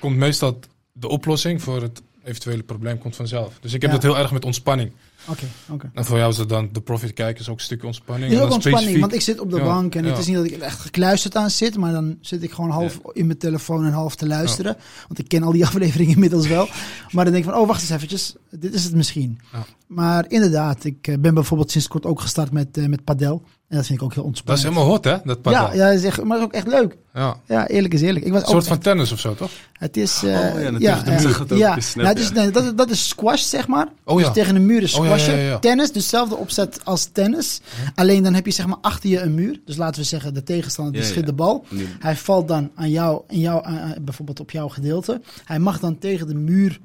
Speaker 1: komt meestal de oplossing voor het eventuele probleem komt vanzelf. Dus ik heb
Speaker 2: Ja.
Speaker 1: dat heel erg met ontspanning.
Speaker 2: Oké, oké.
Speaker 1: En voor jou is dat dan de profit kijken, is ook een stukje ontspanning.
Speaker 2: Het is
Speaker 1: En
Speaker 2: ook
Speaker 1: dan
Speaker 2: ontspanning,
Speaker 1: specifiek-
Speaker 2: want ik zit op de
Speaker 1: Ja,
Speaker 2: bank en het is niet dat ik er echt gekluisterd aan zit, maar dan zit ik gewoon half in mijn telefoon en half te luisteren. Want ik ken al die afleveringen inmiddels wel. Maar dan denk ik van, oh wacht eens eventjes, dit is het misschien.
Speaker 1: Ja.
Speaker 2: Maar inderdaad, ik eh, ben bijvoorbeeld sinds kort ook gestart met, eh, met padel. En dat vind ik ook heel
Speaker 1: Dat is
Speaker 2: ontspannend.
Speaker 1: helemaal hot, hè? Dat padel.
Speaker 2: ja, ja, dat is echt, maar dat is ook echt leuk.
Speaker 1: Ja.
Speaker 2: Ja, eerlijk is eerlijk. Ik was
Speaker 1: Een
Speaker 2: ook
Speaker 1: soort van tennis of zo, toch?
Speaker 2: het is... eh,
Speaker 3: Oh, ja, natuurlijk,
Speaker 2: ja,
Speaker 3: de
Speaker 2: ja,
Speaker 3: muur gaat ook
Speaker 2: ja.
Speaker 3: op je snap,
Speaker 2: Nou, het is, nee, dat, dat is squash, zeg maar.
Speaker 1: Oh
Speaker 2: dus
Speaker 1: ja.
Speaker 2: tegen een muur is
Speaker 1: Oh, ja, ja,
Speaker 2: squashen.
Speaker 1: ja, ja.
Speaker 2: Tennis, dezelfde opzet als tennis. Alleen dan heb je zeg maar achter je een muur. Dus laten we zeggen, de tegenstander die
Speaker 3: Ja,
Speaker 2: schiet
Speaker 3: ja.
Speaker 2: de bal. Hij valt dan aan jou, in jou, aan- bijvoorbeeld op jouw gedeelte. Hij mag dan tegen de muur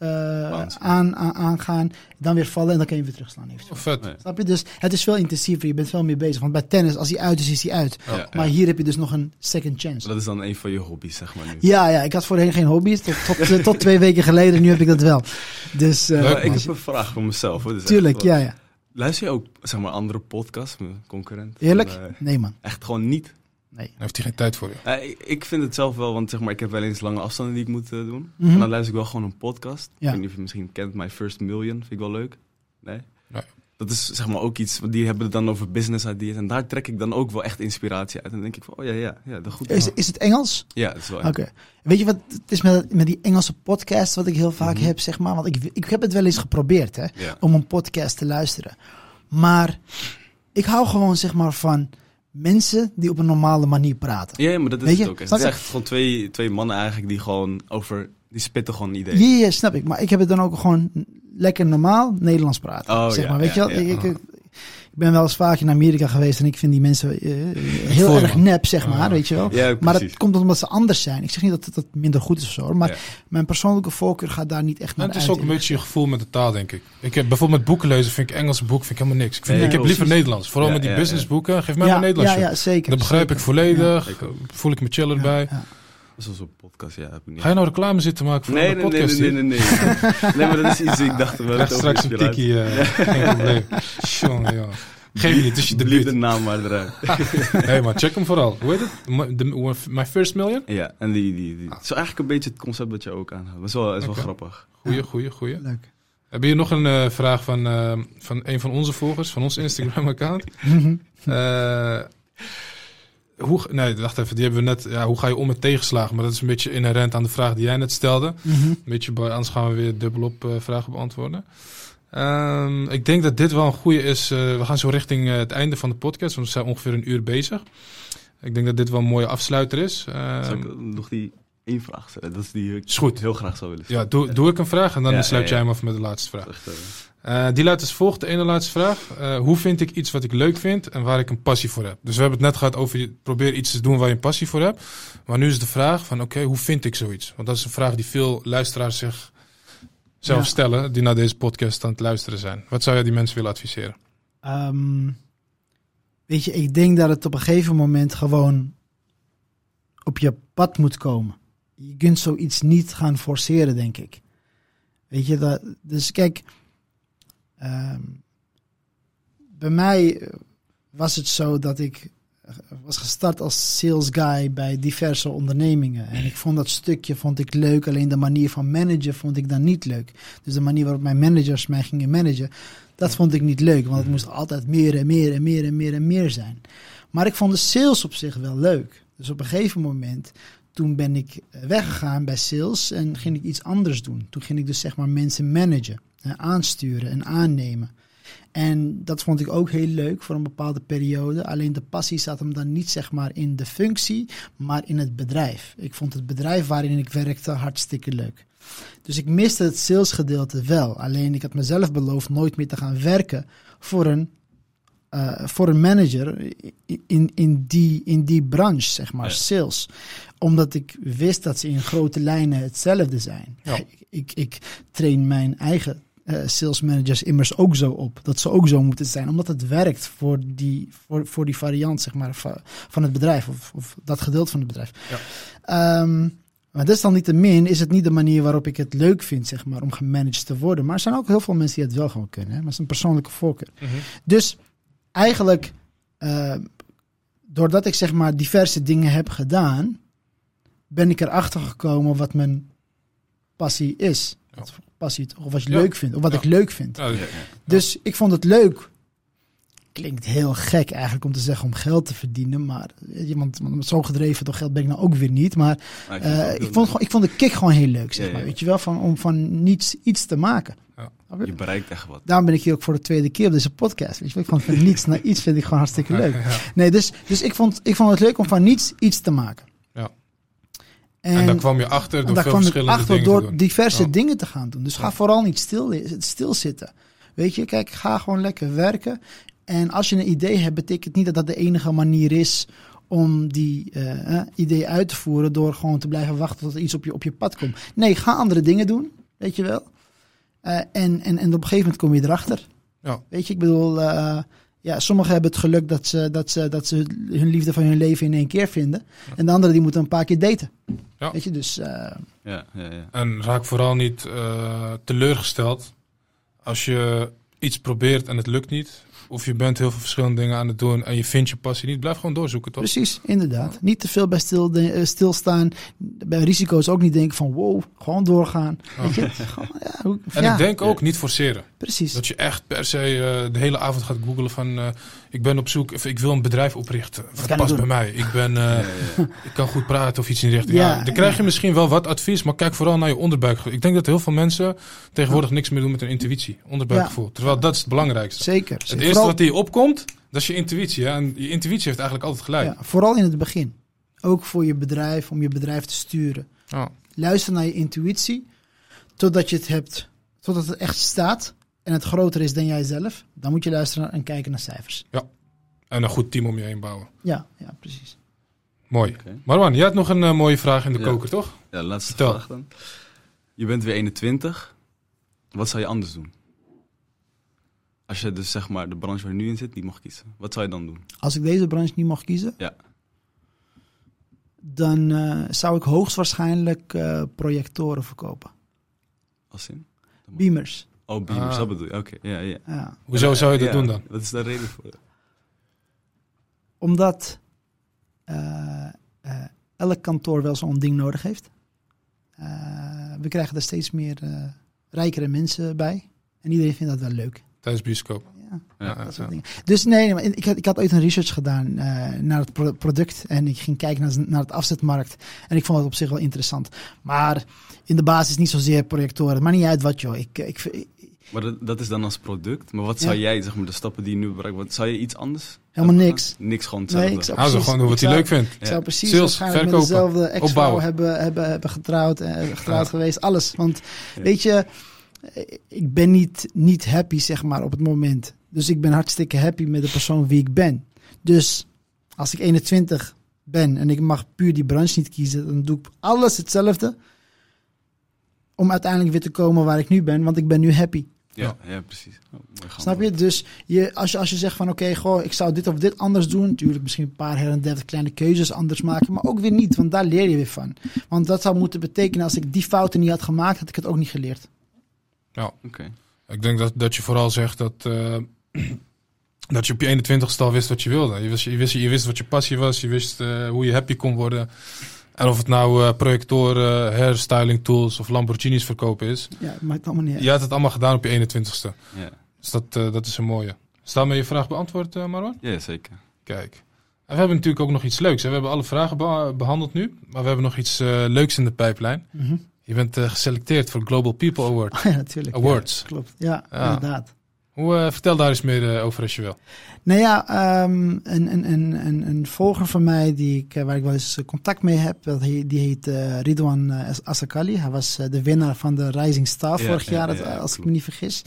Speaker 2: eh, aan, aan, aangaan, dan weer vallen en dan kan je weer terugslaan. eventueel.
Speaker 1: Oh, vet.
Speaker 3: Nee.
Speaker 2: Snap je? Dus het is veel intensiever, je bent veel meer bezig. Want bij tennis, als hij uit is, is hij uit.
Speaker 3: Ja,
Speaker 2: Maar
Speaker 3: ja.
Speaker 2: hier heb je dus nog een second chance.
Speaker 3: Dat is dan een van je hobby's, zeg maar nu.
Speaker 2: Ja, ja, ik had voorheen geen hobby's. Tot, tot, eh, tot twee weken geleden, nu heb ik dat wel. Dus, eh,
Speaker 3: Maar ik heb een vraag voor mezelf. Hoor. Dus
Speaker 2: tuurlijk, ja, ja.
Speaker 3: Luister je ook, zeg maar, andere podcasts, mijn concurrent?
Speaker 2: Eerlijk?
Speaker 3: Van,
Speaker 2: Nee, man.
Speaker 3: echt gewoon niet.
Speaker 2: Nee.
Speaker 1: Dan heeft hij geen tijd voor je.
Speaker 3: Eh, ik, vind het zelf wel, want zeg maar, ik heb wel eens lange afstanden die ik moet eh, doen.
Speaker 2: Mhm.
Speaker 3: En dan luister ik wel gewoon een podcast.
Speaker 2: Ja.
Speaker 3: Ik weet niet of je misschien kent, My First Million, vind ik wel leuk. Nee?
Speaker 1: Nee.
Speaker 3: Dat is zeg maar ook iets, want die hebben het dan over business ideas. En daar trek ik dan ook wel echt inspiratie uit. En dan denk ik van, oh ja, ja, ja, dat goed.
Speaker 2: Is, is het Engels?
Speaker 3: Ja, dat is wel
Speaker 2: Oké. Weet je wat het is met, met die Engelse podcast, wat ik heel vaak
Speaker 3: Mhm.
Speaker 2: heb, zeg maar? Want ik, ik heb het wel eens geprobeerd, hè?
Speaker 3: Ja.
Speaker 2: om een podcast te luisteren. Maar ik hou gewoon zeg maar van mensen die op een normale manier praten.
Speaker 3: Ja, maar dat is
Speaker 2: Weet
Speaker 3: het
Speaker 2: je?
Speaker 3: ook. Het is echt gewoon twee, twee mannen eigenlijk die gewoon over, die spitten gewoon ideeën.
Speaker 2: ja, ja, snap ik. Maar ik heb het dan ook gewoon lekker normaal Nederlands praten.
Speaker 3: Oh,
Speaker 2: zeg
Speaker 3: ja,
Speaker 2: maar, weet
Speaker 3: ja,
Speaker 2: je wel?
Speaker 3: ja.
Speaker 2: Ik, ik, ik ben wel eens vaak in Amerika geweest en ik vind die mensen eh, heel erg nep, zeg maar,
Speaker 1: Ah.
Speaker 2: weet je wel.
Speaker 3: Ja,
Speaker 2: Maar dat komt omdat ze anders zijn. Ik zeg niet dat het, dat minder goed is of zo, maar
Speaker 3: Ja.
Speaker 2: mijn persoonlijke voorkeur gaat daar niet echt naar
Speaker 1: Nou, het is
Speaker 2: uit.
Speaker 1: ook een beetje je gevoel met de taal, denk ik. Ik heb bijvoorbeeld met boeken lezen, vind ik Engelse boek vind ik helemaal niks. Ik, vind,
Speaker 3: Nee,
Speaker 1: ik heb liever. Nederlands. Vooral
Speaker 3: Ja,
Speaker 1: met die businessboeken. Geef mij
Speaker 2: ja,
Speaker 1: maar Nederlands.
Speaker 2: ja, zeker.
Speaker 1: Dat begrijp
Speaker 2: zeker.
Speaker 1: ik volledig. Voel ik me chiller
Speaker 2: Ja,
Speaker 1: bij.
Speaker 3: Zoals een podcast, ja. Heb ik niet.
Speaker 1: Ga je nou reclame zitten maken voor
Speaker 3: Nee,
Speaker 1: een
Speaker 3: nee, nee,
Speaker 1: podcast?
Speaker 3: nee, nee, nee, nee. Nee, maar dat is iets, ik dacht wel
Speaker 1: Krijg straks een tikkie. eh, geen probleem. Jongen, joh. Geef je niet, het is je debuut.
Speaker 3: de naam maar eruit.
Speaker 1: Nee, maar check hem vooral. Hoe heet het? My- de- My First Million?
Speaker 3: Ja, en die, die, die. Het is eigenlijk een beetje het concept dat je ook aanhoudt. Dat is wel, is wel grappig.
Speaker 1: Goeie, goeie, goeie.
Speaker 2: Leuk.
Speaker 1: Heb je nog een eh, vraag van, eh, van een van onze volgers, van ons Instagram-account? Hoe, nee, wacht even. Die hebben we net. Ja, hoe ga je om met tegenslagen? Maar dat is een beetje inherent aan de vraag die jij net stelde.
Speaker 2: Mhm.
Speaker 1: Een beetje anders gaan we weer dubbelop eh vragen beantwoorden. Ehm, ik denk dat dit wel een goede is. eh, we gaan zo richting eh, het einde van de podcast, want we zijn ongeveer een uur bezig. Ik denk dat dit wel een mooie afsluiter is. Ehm,
Speaker 3: Zal ik nog die één vraag stellen? Dat is die ik
Speaker 1: is goed.
Speaker 3: heel graag zou willen
Speaker 1: Ja, doe, doe ik een vraag en dan
Speaker 3: Ja,
Speaker 1: sluit
Speaker 3: ja,
Speaker 1: jij hem af met de laatste vraag.
Speaker 3: Echt, eh,
Speaker 1: die luidt als volgt, de ene laatste vraag. Eh, hoe vind ik iets wat ik leuk vind en waar ik een passie voor heb? Dus we hebben het net gehad over, je, probeer iets te doen waar je een passie voor hebt. Maar nu is de vraag van, oké, hoe vind ik zoiets? Want dat is een vraag die veel luisteraars zich zelf
Speaker 2: Ja.
Speaker 1: stellen, die naar deze podcast aan het luisteren zijn. Wat zou jij die mensen willen adviseren?
Speaker 2: Ehm, weet je, ik denk dat het op een gegeven moment gewoon op je pad moet komen. Je kunt zoiets niet gaan forceren, denk ik. Weet je, dat, dus kijk, ehm, bij mij eh, was het zo dat ik eh, was gestart als sales guy bij diverse ondernemingen. En ik vond dat stukje vond ik leuk, alleen de manier van managen vond ik dan niet leuk. Dus de manier waarop mijn managers mij gingen managen, dat vond ik niet leuk, want het moest altijd meer en meer en meer en meer en meer zijn. Maar ik vond de sales op zich wel leuk. Dus op een gegeven moment, toen ben ik eh, weggegaan bij sales en ging ik iets anders doen. Toen ging ik dus zeg maar mensen managen, en aansturen en aannemen. En dat vond ik ook heel leuk voor een bepaalde periode. Alleen de passie zat hem dan niet zeg maar in de functie, maar in het bedrijf. Ik vond het bedrijf waarin ik werkte hartstikke leuk. Dus ik miste het salesgedeelte wel. Alleen ik had mezelf beloofd nooit meer te gaan werken voor een, eh, voor een manager in, in, die, in die branche, zeg maar,
Speaker 3: Ja.
Speaker 2: sales. Omdat ik wist dat ze in grote lijnen hetzelfde zijn.
Speaker 1: Ja.
Speaker 2: Ik, ik, ik train mijn eigen eh sales managers immers ook zo op. Dat ze ook zo moeten zijn. Omdat het werkt voor die, voor, voor die variant, zeg maar, va- van het bedrijf. Of, of dat gedeelte van het bedrijf. Ehm, maar desalniettemin is het niet de manier waarop ik het leuk vind, zeg maar, om gemanaged te worden. Maar er zijn ook heel veel mensen die het wel gewoon kunnen. Hè? Maar het is een persoonlijke voorkeur. Dus eigenlijk, eh, doordat ik zeg maar diverse dingen heb gedaan, ben ik erachter gekomen wat mijn passie is.
Speaker 1: Ja.
Speaker 2: Passie, of wat je
Speaker 1: Ja.
Speaker 2: leuk vindt, of wat
Speaker 1: Ja.
Speaker 2: ik leuk vind. Dus ik vond het leuk. Klinkt heel gek eigenlijk om te zeggen om geld te verdienen, maar want zo gedreven door geld ben ik nou ook weer niet. Maar
Speaker 3: ik
Speaker 2: eh, ik, vond, gewoon- ik vond de kick gewoon heel leuk, zeg maar. Weet je wel, van, om van niets iets te maken. Je?
Speaker 3: Bereikt echt wat.
Speaker 2: Daarom ben ik hier ook voor de tweede keer op deze podcast. Weet je wel, ik vond van niets naar iets vind ik gewoon hartstikke leuk. Nee, dus, dus ik, vond, ik vond het leuk om van niets iets te maken. En,
Speaker 1: En, daar kwam je achter door veel verschillende
Speaker 2: achter
Speaker 1: dingen te
Speaker 2: door
Speaker 1: doen.
Speaker 2: diverse dingen te gaan doen. Dus ga vooral niet stil, stilzitten. Weet je, kijk, ga gewoon lekker werken. En als je een idee hebt, betekent niet dat dat de enige manier is om die eh, idee uit te voeren door gewoon te blijven wachten tot er iets op je, op je pad komt. Nee, ga andere dingen doen. weet je wel. Eh, en, en, en op een gegeven moment kom je erachter.
Speaker 1: Ja.
Speaker 2: Weet je, ik bedoel, ja, sommigen hebben het geluk dat ze, dat, ze, dat ze hun liefde van hun leven in één keer vinden. En de anderen die moeten een paar keer daten.
Speaker 1: Ja.
Speaker 2: Weet je, dus eh,
Speaker 3: Ja, ja, ja.
Speaker 1: En raak vooral niet eh, teleurgesteld als je iets probeert en het lukt niet. Of je bent heel veel verschillende dingen aan het doen en je vindt je passie niet. Blijf gewoon doorzoeken, toch?
Speaker 2: precies, inderdaad. Niet te veel bij stil, de- eh, stilstaan. Bij risico's ook niet denken van wow, gewoon doorgaan. Weet je? Gewoon, ja, hoe-
Speaker 1: En
Speaker 2: ja,
Speaker 1: ik denk ook niet forceren.
Speaker 2: precies.
Speaker 1: Dat je echt per se eh, de hele avond gaat googlen van... eh, ik ben op zoek, of ik wil een bedrijf oprichten. Wat past bij mij? Ik, ben, eh,
Speaker 3: Ja, ja, ja.
Speaker 1: ik kan goed praten of iets in die richting. Ja,
Speaker 2: Ja,
Speaker 1: dan krijg je misschien wel wat advies, maar kijk vooral naar je onderbuik. Ik denk dat heel veel mensen tegenwoordig niks meer doen met hun intuïtie. Onderbuikgevoel. Terwijl dat is het belangrijkste.
Speaker 2: Zeker.
Speaker 1: Het
Speaker 2: zeker.
Speaker 1: eerste
Speaker 2: Vooral-
Speaker 1: wat je opkomt, dat is je intuïtie. Hè? En je intuïtie heeft eigenlijk altijd gelijk.
Speaker 2: Ja, vooral in het begin. Ook voor je bedrijf, om je bedrijf te sturen.
Speaker 1: Ja.
Speaker 2: Luister naar je intuïtie, totdat je het hebt, totdat het echt staat en het groter is dan jijzelf. Dan moet je luisteren en kijken naar cijfers.
Speaker 1: En een goed team om je heen bouwen.
Speaker 2: Ja, ja precies.
Speaker 1: Mooi.
Speaker 3: Oké.
Speaker 1: Marwan, jij had nog een eh, mooie vraag in de
Speaker 3: Ja.
Speaker 1: koker, toch?
Speaker 3: Ja, laatste
Speaker 1: Vertel.
Speaker 3: vraag dan. Je bent weer 21. Wat zou je anders doen? Als je dus zeg maar de branche waar je nu in zit niet mocht kiezen. Wat zou je dan doen?
Speaker 2: Als ik deze branche niet mocht kiezen,
Speaker 3: Ja.
Speaker 2: dan eh, zou ik hoogstwaarschijnlijk eh, projectoren verkopen.
Speaker 3: Als in?
Speaker 2: Beamers.
Speaker 3: Oh, beamers,
Speaker 1: Ah.
Speaker 3: dat bedoel je. Oké, ja, ja.
Speaker 2: Ja.
Speaker 1: Hoezo zou je dat
Speaker 3: Ja,
Speaker 1: doen dan?
Speaker 3: Wat is daar reden voor?
Speaker 2: Omdat eh, eh, elk kantoor wel zo'n ding nodig heeft. Eh, we krijgen er steeds meer eh, rijkere mensen bij. En iedereen vindt dat wel leuk.
Speaker 1: Tijdens bioscoop.
Speaker 2: Ja,
Speaker 3: Ja,
Speaker 2: dat soort dingen. Dus nee, nee, maar ik, had, ik had ooit een research gedaan eh, naar het pro- product. En ik ging kijken naar, naar het afzetmarkt. En ik vond het op zich wel interessant. Maar in de basis niet zozeer projectoren. Maar niet uit wat, joh. Ik, ik, ik-
Speaker 3: Maar dat, dat is dan als product. Maar wat zou
Speaker 2: Ja.
Speaker 3: jij, zeg maar, de stappen die je nu bereikt, wat zou je iets anders?
Speaker 2: Helemaal
Speaker 3: hebben
Speaker 2: niks.
Speaker 3: Niks, gewoon
Speaker 2: Nee,
Speaker 3: hetzelfde.
Speaker 2: ik zou-
Speaker 1: Hou ze gewoon doen wat hij leuk vindt.
Speaker 2: ik
Speaker 3: Ja.
Speaker 2: zou precies
Speaker 1: Sales,
Speaker 2: waarschijnlijk met
Speaker 1: verkopen,
Speaker 2: dezelfde ex-vrouw hebben, hebben, hebben getrouwd. eh, getrouwd
Speaker 1: Ja.
Speaker 2: geweest. Alles. Want
Speaker 3: Ja.
Speaker 2: weet je, eh, ik ben niet, niet happy, zeg maar, op het moment. Dus ik ben hartstikke happy met de persoon wie ik ben. Dus als ik 21 ben en ik mag puur die branche niet kiezen, dan doe ik alles hetzelfde. Om uiteindelijk weer te komen waar ik nu ben, want ik ben nu happy.
Speaker 3: Ja, ja, precies. Oh.
Speaker 2: Snap je? Dus je, als, je, als je zegt van oké, goh, ik zou dit of dit anders doen. Natuurlijk misschien een paar her en der kleine keuzes anders maken. Maar ook weer niet, want daar leer je weer van. Want dat zou moeten betekenen als ik die fouten niet had gemaakt, had ik het ook niet geleerd.
Speaker 3: Oké.
Speaker 1: Ik denk dat, dat je vooral zegt dat, eh, dat je op je 21ste al wist wat je wilde. Je wist, je wist, je wist wat je passie was, je wist eh, hoe je happy kon worden. En of het nou eh, projectoren, hairstyling tools of Lamborghinis verkopen is.
Speaker 2: Ja, het maakt allemaal niet uit.
Speaker 1: Je had het allemaal gedaan op je 21ste.
Speaker 3: Ja.
Speaker 1: Dus dat, eh, dat is een mooie. Is daarmee je vraag beantwoord, eh, Marwan?
Speaker 3: ja, zeker.
Speaker 1: Kijk. En we hebben natuurlijk ook nog iets leuks. Hè? We hebben alle vragen beha- behandeld nu. Maar we hebben nog iets eh, leuks in de pijplijn.
Speaker 2: Mhm.
Speaker 1: Je bent eh, geselecteerd voor Global People Award.
Speaker 2: Oh ja, natuurlijk.
Speaker 1: Awards.
Speaker 2: Ja, klopt. Ja,
Speaker 1: Ja.
Speaker 2: inderdaad.
Speaker 1: Hoe, eh, vertel daar eens meer eh, over als je wil.
Speaker 2: Nou ja, ehm, een, een, een, een, een volger van mij die ik, eh, waar ik wel eens contact mee heb, die heet eh, Ridwan Asakali. Hij was de winnaar van de Rising Star
Speaker 3: Ja,
Speaker 2: vorig
Speaker 3: ja,
Speaker 2: jaar,
Speaker 3: ja,
Speaker 2: dat-
Speaker 3: ja,
Speaker 2: als ik me niet vergis.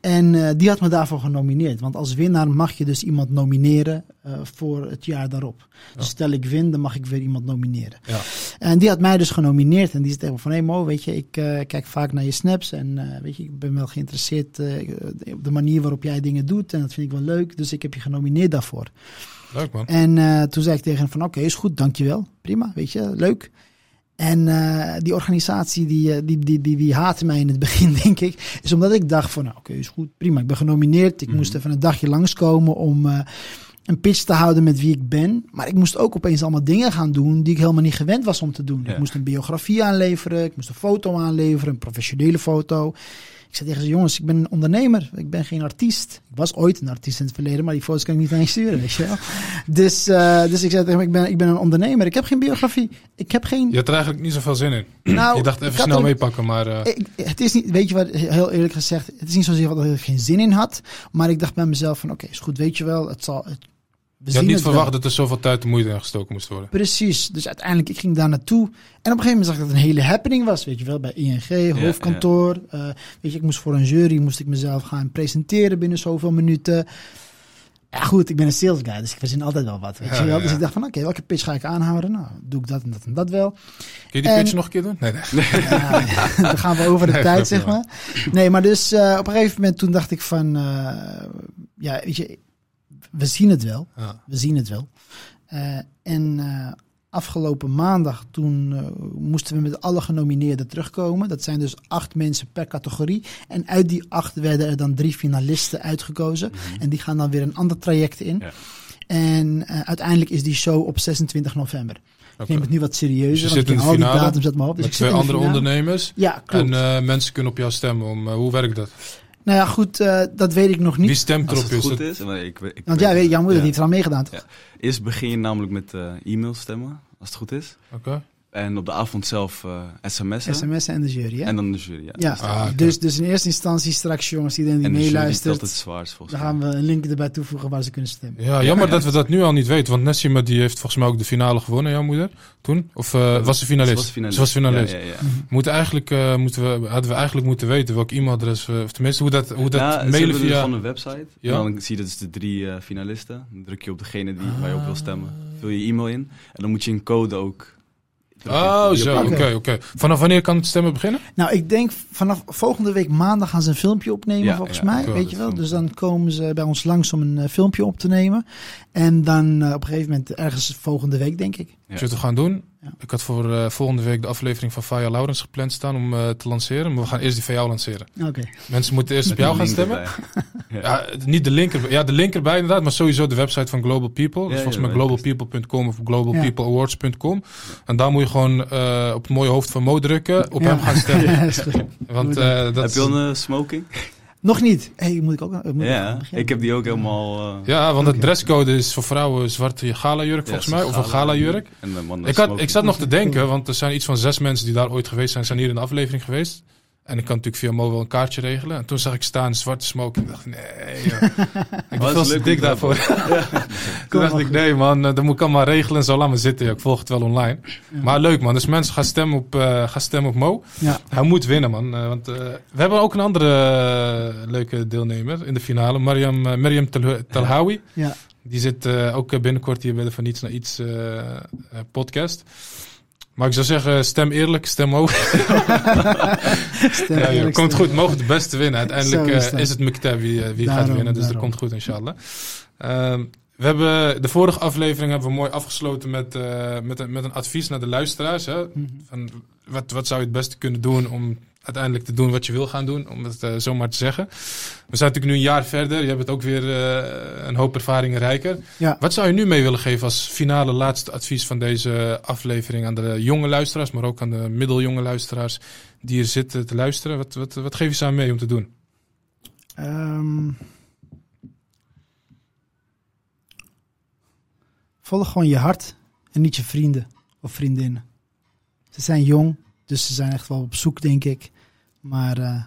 Speaker 2: En eh, die had me daarvoor genomineerd. Want als winnaar mag je dus iemand nomineren eh, voor het jaar daarop. Dus stel ik win, dan mag ik weer iemand nomineren.
Speaker 1: Ja.
Speaker 2: En die had mij dus genomineerd. En die zei tegen me van, hé Mo, weet je, ik eh, kijk vaak naar je snaps. En eh, weet je, ik ben wel geïnteresseerd op de manier waarop jij dingen doet. En dat vind ik wel leuk. Dus ik heb je genomineerd daarvoor.
Speaker 1: Leuk man.
Speaker 2: En toen zei ik tegen hem van, oké, is goed, dankjewel. Prima, weet je, leuk. En die organisatie, die, die, die, die, die haatte mij in het begin, denk ik. Is omdat ik dacht van, nou, oké, is goed, prima. Ik ben genomineerd. Ik
Speaker 3: Mhm.
Speaker 2: moest even een dagje langskomen om een pitch te houden met wie ik ben. Maar ik moest ook opeens allemaal dingen gaan doen die ik helemaal niet gewend was om te doen.
Speaker 3: Ja.
Speaker 2: Ik moest een biografie aanleveren. Ik moest een foto aanleveren, een professionele foto. Ik zei tegen ze, jongens, ik ben een ondernemer. Ik ben geen artiest. Ik was ooit een artiest in het verleden, maar die foto's kan ik niet aan je sturen, weet je wel. Dus, eh, dus ik zei tegen hem, ik ben, ik ben een ondernemer. Ik heb geen biografie. Ik heb geen...
Speaker 1: Je had er eigenlijk niet zoveel zin in.
Speaker 2: nou,
Speaker 1: je dacht
Speaker 2: ik
Speaker 1: even snel
Speaker 2: er-
Speaker 1: meepakken, maar eh,
Speaker 2: ik, het is niet, weet je wat, heel eerlijk gezegd, het is niet zozeer dat ik er geen zin in had. Maar ik dacht bij mezelf van, oké, is goed, weet je wel, het zal... Het, we
Speaker 1: je had niet verwacht
Speaker 2: wel.
Speaker 1: dat er zoveel tijd en moeite in gestoken moest worden.
Speaker 2: Precies. Dus uiteindelijk, ik ging daar naartoe. En op een gegeven moment zag ik dat het een hele happening was. Weet je wel, bij ING, hoofdkantoor. Eh, weet je, ik moest voor een jury, moest ik mezelf gaan presenteren binnen zoveel minuten. Ja, goed, ik ben een sales guy, dus ik verzin altijd wel wat. Weet
Speaker 1: Ja,
Speaker 2: je wel?
Speaker 1: ja,
Speaker 2: Dus ik dacht van, oké, welke pitch ga ik aanhouden? Nou, doe ik dat en dat en dat wel.
Speaker 1: Kun je die
Speaker 2: En-
Speaker 1: pitch nog een keer doen? Nee, nee.
Speaker 2: Ja, dan gaan we over de
Speaker 1: Nee,
Speaker 2: tijd, zeg maar. Nee, maar dus eh, op een gegeven moment toen dacht ik van... eh, ja, weet je, we zien het wel.
Speaker 1: Ja.
Speaker 2: We zien het wel. Eh, en eh, afgelopen maandag toen eh, moesten we met alle genomineerden terugkomen. Dat zijn dus acht mensen per categorie. En uit die acht werden er dan drie finalisten uitgekozen. En die gaan dan weer een ander traject in.
Speaker 3: Ja.
Speaker 2: En uiteindelijk is die show op 26 november. Ik neem het nu wat serieuzer,
Speaker 1: Dus
Speaker 2: want
Speaker 1: zit
Speaker 2: ik al die datums uit mijn hoofd. Dus
Speaker 1: Met
Speaker 2: ik zit
Speaker 1: twee andere ondernemers.
Speaker 2: Ja, klopt.
Speaker 1: En mensen kunnen op jou stemmen. Om, hoe werkt dat?
Speaker 2: Nou ja, goed, eh, dat weet ik nog niet.
Speaker 1: Wie stemt
Speaker 3: Als
Speaker 1: erop?
Speaker 3: het
Speaker 1: Is
Speaker 3: goed
Speaker 1: het-
Speaker 3: is. maar ik, weet- ik
Speaker 2: Want
Speaker 3: weet-
Speaker 2: ja, weet, jouw moeder
Speaker 3: Ja.
Speaker 2: heeft er al meegedaan, toch?
Speaker 3: Ja. Eerst begin je namelijk met eh e-mail stemmen, als het goed is.
Speaker 1: Oké.
Speaker 3: En op de avond zelf eh sms'en.
Speaker 2: SMS'en en de jury, hè?
Speaker 3: En dan de jury, ja.
Speaker 2: ja,
Speaker 3: Dus-
Speaker 1: Ah,
Speaker 2: dus, dus in eerste instantie straks, jongens, iedereen die meeluistert,
Speaker 3: het zwaarst volgens
Speaker 2: dan gaan we een link erbij toevoegen waar ze kunnen stemmen.
Speaker 1: Ja, jammer dat we dat nu al niet weten. Want Nessima die heeft volgens mij ook de finale gewonnen, jouw moeder, toen. Of eh, was ze finalist?
Speaker 3: Ze was finalist.
Speaker 1: Ze was finalist.
Speaker 3: Ja, ja, ja.
Speaker 2: Mhm.
Speaker 1: Moeten eigenlijk, eh, moeten we, hadden we eigenlijk moeten weten welk e-mailadres, we- of tenminste hoe dat, hoe dat
Speaker 3: Ja,
Speaker 1: mailen via...
Speaker 3: gewoon een website.
Speaker 1: Ja.
Speaker 3: En dan zie je dus de drie eh, finalisten. Dan druk je op degene die, waar je op wil stemmen. Vul je e-mail in. En dan moet je een code ook...
Speaker 1: Oh, zo, oké,
Speaker 2: Oké.
Speaker 1: Vanaf wanneer kan het stemmen beginnen?
Speaker 2: Nou, ik denk vanaf volgende week maandag gaan ze een filmpje opnemen,
Speaker 3: Ja,
Speaker 2: volgens
Speaker 3: ja,
Speaker 2: mij. Weet
Speaker 1: het
Speaker 2: je wel?
Speaker 3: filmpje.
Speaker 2: Dus dan komen ze bij ons langs om een eh, filmpje op te nemen. En dan eh, op een gegeven moment ergens volgende week, denk ik.
Speaker 3: Ja.
Speaker 1: Wat we gaan doen?
Speaker 2: Ja.
Speaker 1: Ik had voor eh, volgende week de aflevering van Faya Laurens gepland staan om eh, te lanceren. Maar we gaan eerst die van jou lanceren.
Speaker 2: Oké.
Speaker 1: Mensen moeten eerst op jou gaan stemmen. Ja, niet de link erbij. Ja, de link erbij inderdaad, maar sowieso de website van Global People. Dus
Speaker 3: Ja,
Speaker 1: volgens mij globalpeople.com of globalpeopleawards.com. En daar moet je gewoon eh, op het mooie hoofd van Mo drukken, op
Speaker 2: Ja.
Speaker 1: hem gaan stemmen.
Speaker 2: Ja, is goed.
Speaker 1: Want eh, dat
Speaker 3: Heb je al een smoking?
Speaker 2: Nog niet. hey, moet ik ook moet
Speaker 3: Ja, ik heb die ook helemaal... eh,
Speaker 1: Ja, want het dresscode is voor vrouwen zwarte gala-jurk volgens mij. Of een gala-jurk.
Speaker 3: En de mannen
Speaker 1: Ik, had, ik zat nog te denken, want er zijn iets van zes mensen die daar ooit geweest zijn, zijn hier in de aflevering geweest. En ik kan natuurlijk via Mo wel een kaartje regelen. En toen zag ik staan zwarte smoke. Ik dacht, nee, joh. ik
Speaker 3: dat
Speaker 1: veel te dik daarvoor. toen dacht ik, nee man, eh, dat moet ik allemaal regelen. Zo laat me zitten. Ik volg het wel online. Maar leuk man, dus mensen gaan stemmen op, eh, gaan stemmen op Mo.
Speaker 2: Ja.
Speaker 1: Hij moet winnen man. Eh, want eh, we hebben ook een andere leuke deelnemer in de finale. Mariam, Mariam Tel- Telhawi.
Speaker 2: Ja.
Speaker 1: Die zit eh, ook binnenkort hier bij de Van Niets naar Iets podcast. Maar ik zou zeggen, stem eerlijk, stem hoog.
Speaker 2: Stem
Speaker 1: Ja, joh,
Speaker 2: eerlijk,
Speaker 1: komt
Speaker 2: stem.
Speaker 1: goed, mogen de beste winnen. Uiteindelijk
Speaker 2: is
Speaker 1: eh,
Speaker 2: dat.
Speaker 1: is het wie, eh, wie gaat winnen, dus dat
Speaker 2: daarom.
Speaker 1: komt goed inshallah. Ehm, we hebben de vorige aflevering hebben we mooi afgesloten met, eh, met, een, met een advies naar de luisteraars. Hè?
Speaker 2: Mhm.
Speaker 1: Van wat, wat zou je het beste kunnen doen om uiteindelijk te doen wat je wil gaan doen, om het eh, zo maar te zeggen. We zijn natuurlijk nu een jaar verder, je hebt ook weer eh, een hoop ervaringen rijker.
Speaker 2: Ja.
Speaker 1: Wat zou je nu mee willen geven als finale laatste advies van deze aflevering aan de jonge luisteraars, maar ook aan de middeljonge luisteraars die hier zitten te luisteren? Wat, wat, wat geef je ze aan mee om te doen?
Speaker 2: Ehm, volg gewoon je hart en niet je vrienden of vriendinnen. Ze zijn jong, dus ze zijn echt wel op zoek, denk ik. Maar eh,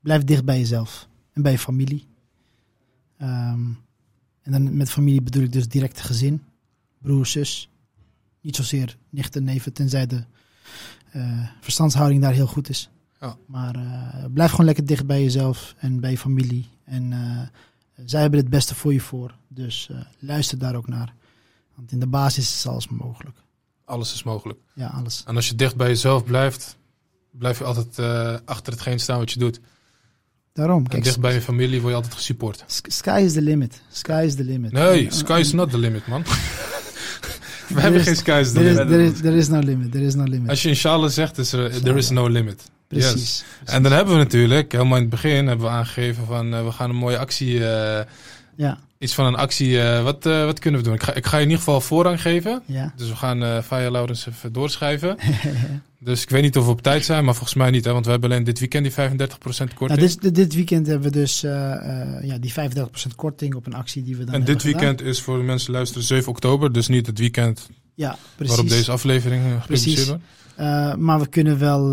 Speaker 2: blijf dicht bij jezelf en bij je familie. Ehm, en dan met familie bedoel ik dus direct gezin, broer, zus. Niet zozeer nichten, neven, tenzij de eh, verstandshouding daar heel goed is.
Speaker 1: Ja.
Speaker 2: Maar eh, blijf gewoon lekker dicht bij jezelf en bij je familie. En zij hebben het beste voor je voor. Dus luister daar ook naar. Want in de basis is alles mogelijk.
Speaker 1: Alles is mogelijk.
Speaker 2: Ja, alles.
Speaker 1: En als je dicht bij jezelf blijft, blijf je altijd eh, achter hetgeen staan wat je doet.
Speaker 2: Daarom.
Speaker 1: En
Speaker 2: Kijk,
Speaker 1: dicht bij je familie word je altijd gesupport.
Speaker 2: sky is the limit. Sky is the limit.
Speaker 1: Nee, sky is not the limit, man. We hebben geen sky is the limit.
Speaker 2: there, is, there is no limit. There is no limit.
Speaker 1: Als je inshallah zegt, is er there is no limit. Yes.
Speaker 2: Precies.
Speaker 1: En dan hebben we natuurlijk, helemaal in het begin, hebben we aangegeven van eh, we gaan een mooie actie, eh,
Speaker 2: Ja,
Speaker 1: iets van een actie, eh, wat, eh, wat kunnen we doen? Ik ga, ik ga je in ieder geval voorrang geven.
Speaker 2: ja.
Speaker 1: Dus we gaan Faya Laurens even doorschrijven. dus ik weet niet of we op tijd zijn, maar volgens mij niet. Hè, want we hebben alleen dit weekend die 35% korting.
Speaker 2: Nou, dit, dit- weekend hebben we dus ja, die 35% korting op een actie die we dan
Speaker 1: en dit
Speaker 2: gedaan.
Speaker 1: weekend is voor de mensen luisteren 7 oktober. Dus niet het weekend
Speaker 2: Ja, precies.
Speaker 1: waarop deze aflevering gepubliceerd
Speaker 2: Precies.
Speaker 1: wordt.
Speaker 2: Maar we kunnen wel...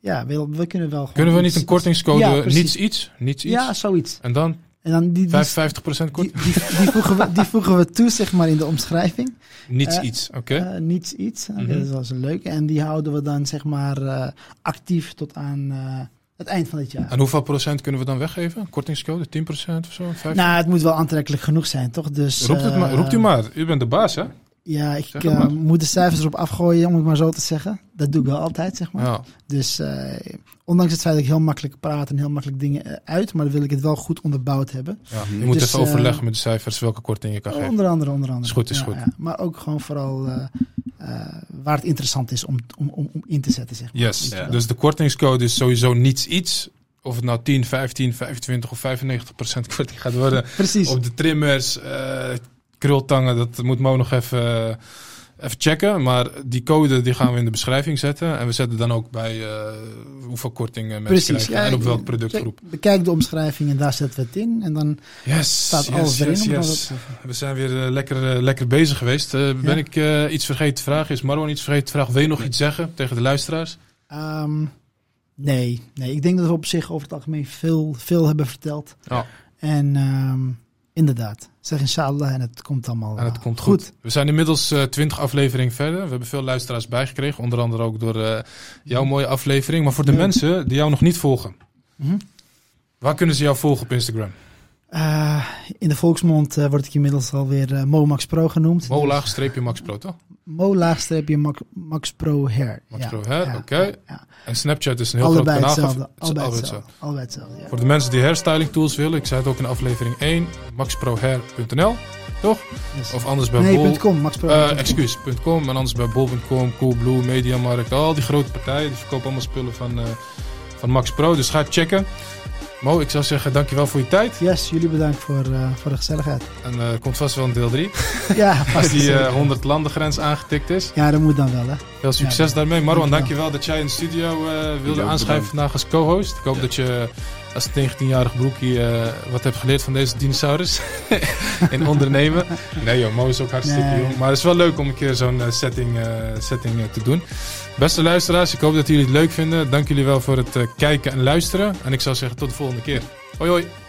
Speaker 2: ja, we, we kunnen wel... gewoon
Speaker 1: Kunnen we niet een kortingscode,
Speaker 2: Ja,
Speaker 1: niets iets, niets iets?
Speaker 2: Ja, zoiets.
Speaker 1: En dan
Speaker 2: En dan die, die,
Speaker 1: 55% korting?
Speaker 2: die, die, die voegen we, die voegen we toe, zeg maar, in de omschrijving.
Speaker 1: Niets
Speaker 2: eh,
Speaker 1: iets, oké.
Speaker 2: Eh, niets iets.
Speaker 1: Mhm.
Speaker 2: Dat is wel zo leuk. En die houden we dan, zeg maar, eh, actief tot aan het eind van dit jaar.
Speaker 1: En hoeveel procent kunnen we dan weggeven? Kortingscode, 10% of zo? 5?
Speaker 2: Nou, het moet wel aantrekkelijk genoeg zijn, toch? Dus,
Speaker 1: roept, het maar, roept u maar. U bent de baas, hè?
Speaker 2: Ja, ik eh, moet de cijfers erop afgooien, om het maar zo te zeggen. Dat doe ik wel altijd, zeg maar.
Speaker 1: Ja.
Speaker 2: Dus eh, ondanks het feit dat ik heel makkelijk praat en heel makkelijk dingen eh, uit, maar dan wil ik het wel goed onderbouwd hebben.
Speaker 1: ja. Je moet
Speaker 2: Dus,
Speaker 1: even overleggen met de cijfers welke korting je kan geven.
Speaker 2: Onder andere, onder andere.
Speaker 1: Is goed, is
Speaker 2: Ja,
Speaker 1: goed.
Speaker 2: ja. Maar ook gewoon vooral waar het interessant is om, om, om, om in te zetten, zeg maar.
Speaker 1: Yes. Dus de kortingscode is sowieso niets iets. Of het nou 10, 15, 25 of 95% korting gaat worden.
Speaker 2: Precies.
Speaker 1: Op de trimmers, krultangen, dat moet Mo nog even, eh, even checken. Maar die code die gaan we in de beschrijving zetten. En we zetten dan ook bij eh, hoeveel korting eh, mensen
Speaker 2: Precies.
Speaker 1: krijgen. en op welke productgroep.
Speaker 2: Kijk, Bekijk de omschrijving en daar zetten we het in. En dan
Speaker 1: Yes,
Speaker 2: staat
Speaker 1: yes,
Speaker 2: alles erin.
Speaker 1: yes. We zijn weer eh, lekker, lekker bezig geweest. Eh, Ben
Speaker 2: Ja.
Speaker 1: ik eh, iets vergeten te vragen? Is Marwan iets vergeten te vragen? Wil je nog iets zeggen tegen de luisteraars?
Speaker 2: Ehm, nee, nee, ik denk dat we op zich over het algemeen veel, veel hebben verteld.
Speaker 1: Ja.
Speaker 2: En ehm, inderdaad, zeg inshallah en het komt allemaal
Speaker 1: En het
Speaker 2: wel
Speaker 1: komt goed. We zijn inmiddels eh 20 afleveringen verder. We hebben veel luisteraars bijgekregen. Onder andere ook door eh, jouw mooie aflevering. Maar voor de
Speaker 2: Ja.
Speaker 1: mensen die jou nog niet volgen.
Speaker 2: Mhm.
Speaker 1: Waar kunnen ze jou volgen op Instagram?
Speaker 2: Eh, in de volksmond eh, word ik inmiddels alweer eh Mo Max Pro genoemd.
Speaker 1: Mo-laag streepje Max Pro, toch?
Speaker 2: Mo laagstreepje Max, Max Pro Hair.
Speaker 1: Max
Speaker 2: Ja,
Speaker 1: Pro Hair,
Speaker 2: ja,
Speaker 1: oké.
Speaker 2: ja.
Speaker 1: En Snapchat is een heel
Speaker 2: Allebei
Speaker 1: groot kanaal.
Speaker 2: hetzelfde.
Speaker 1: Het
Speaker 2: Allebei hetzelfde. Allebei hetzelfde.
Speaker 1: Voor de mensen die hairstyling tools willen. Ik zei het ook in aflevering 1. maxprohair.nl, toch?
Speaker 2: Yes.
Speaker 1: Of anders bij
Speaker 2: nee,
Speaker 1: Bol.
Speaker 2: .com.
Speaker 1: Eh, excuus.com en anders bij bol.com, Coolblue, Mediamarkt, al die grote partijen. Die verkopen allemaal spullen van, eh, van Max Pro. Dus ga checken. Mo, ik zou zeggen dankjewel voor je tijd.
Speaker 2: Yes, jullie bedankt voor, eh, voor de gezelligheid.
Speaker 1: En eh komt vast wel een deel 3.
Speaker 2: ja,
Speaker 1: Als die
Speaker 2: zeker.
Speaker 1: eh 100 landengrens aangetikt is.
Speaker 2: Ja, dat moet dan wel, hè.
Speaker 1: Veel succes
Speaker 2: Ja,
Speaker 1: daarmee. Marwan,
Speaker 2: dankjewel.
Speaker 1: dankjewel dat jij in de studio eh, wilde aanschrijven
Speaker 3: bedankt.
Speaker 1: vandaag als co-host. Ik hoop dat je als 19-jarig broekie eh, wat hebt geleerd van deze dinosaurus in ondernemen. Nee joh, Mo is ook hartstikke
Speaker 2: Nee.
Speaker 1: jong. Maar het is wel leuk om een keer zo'n eh, setting, eh, setting te doen. Beste luisteraars, ik hoop dat jullie het leuk vinden. Dank jullie wel voor het kijken en luisteren. En ik zou zeggen tot de volgende keer. Hoi hoi.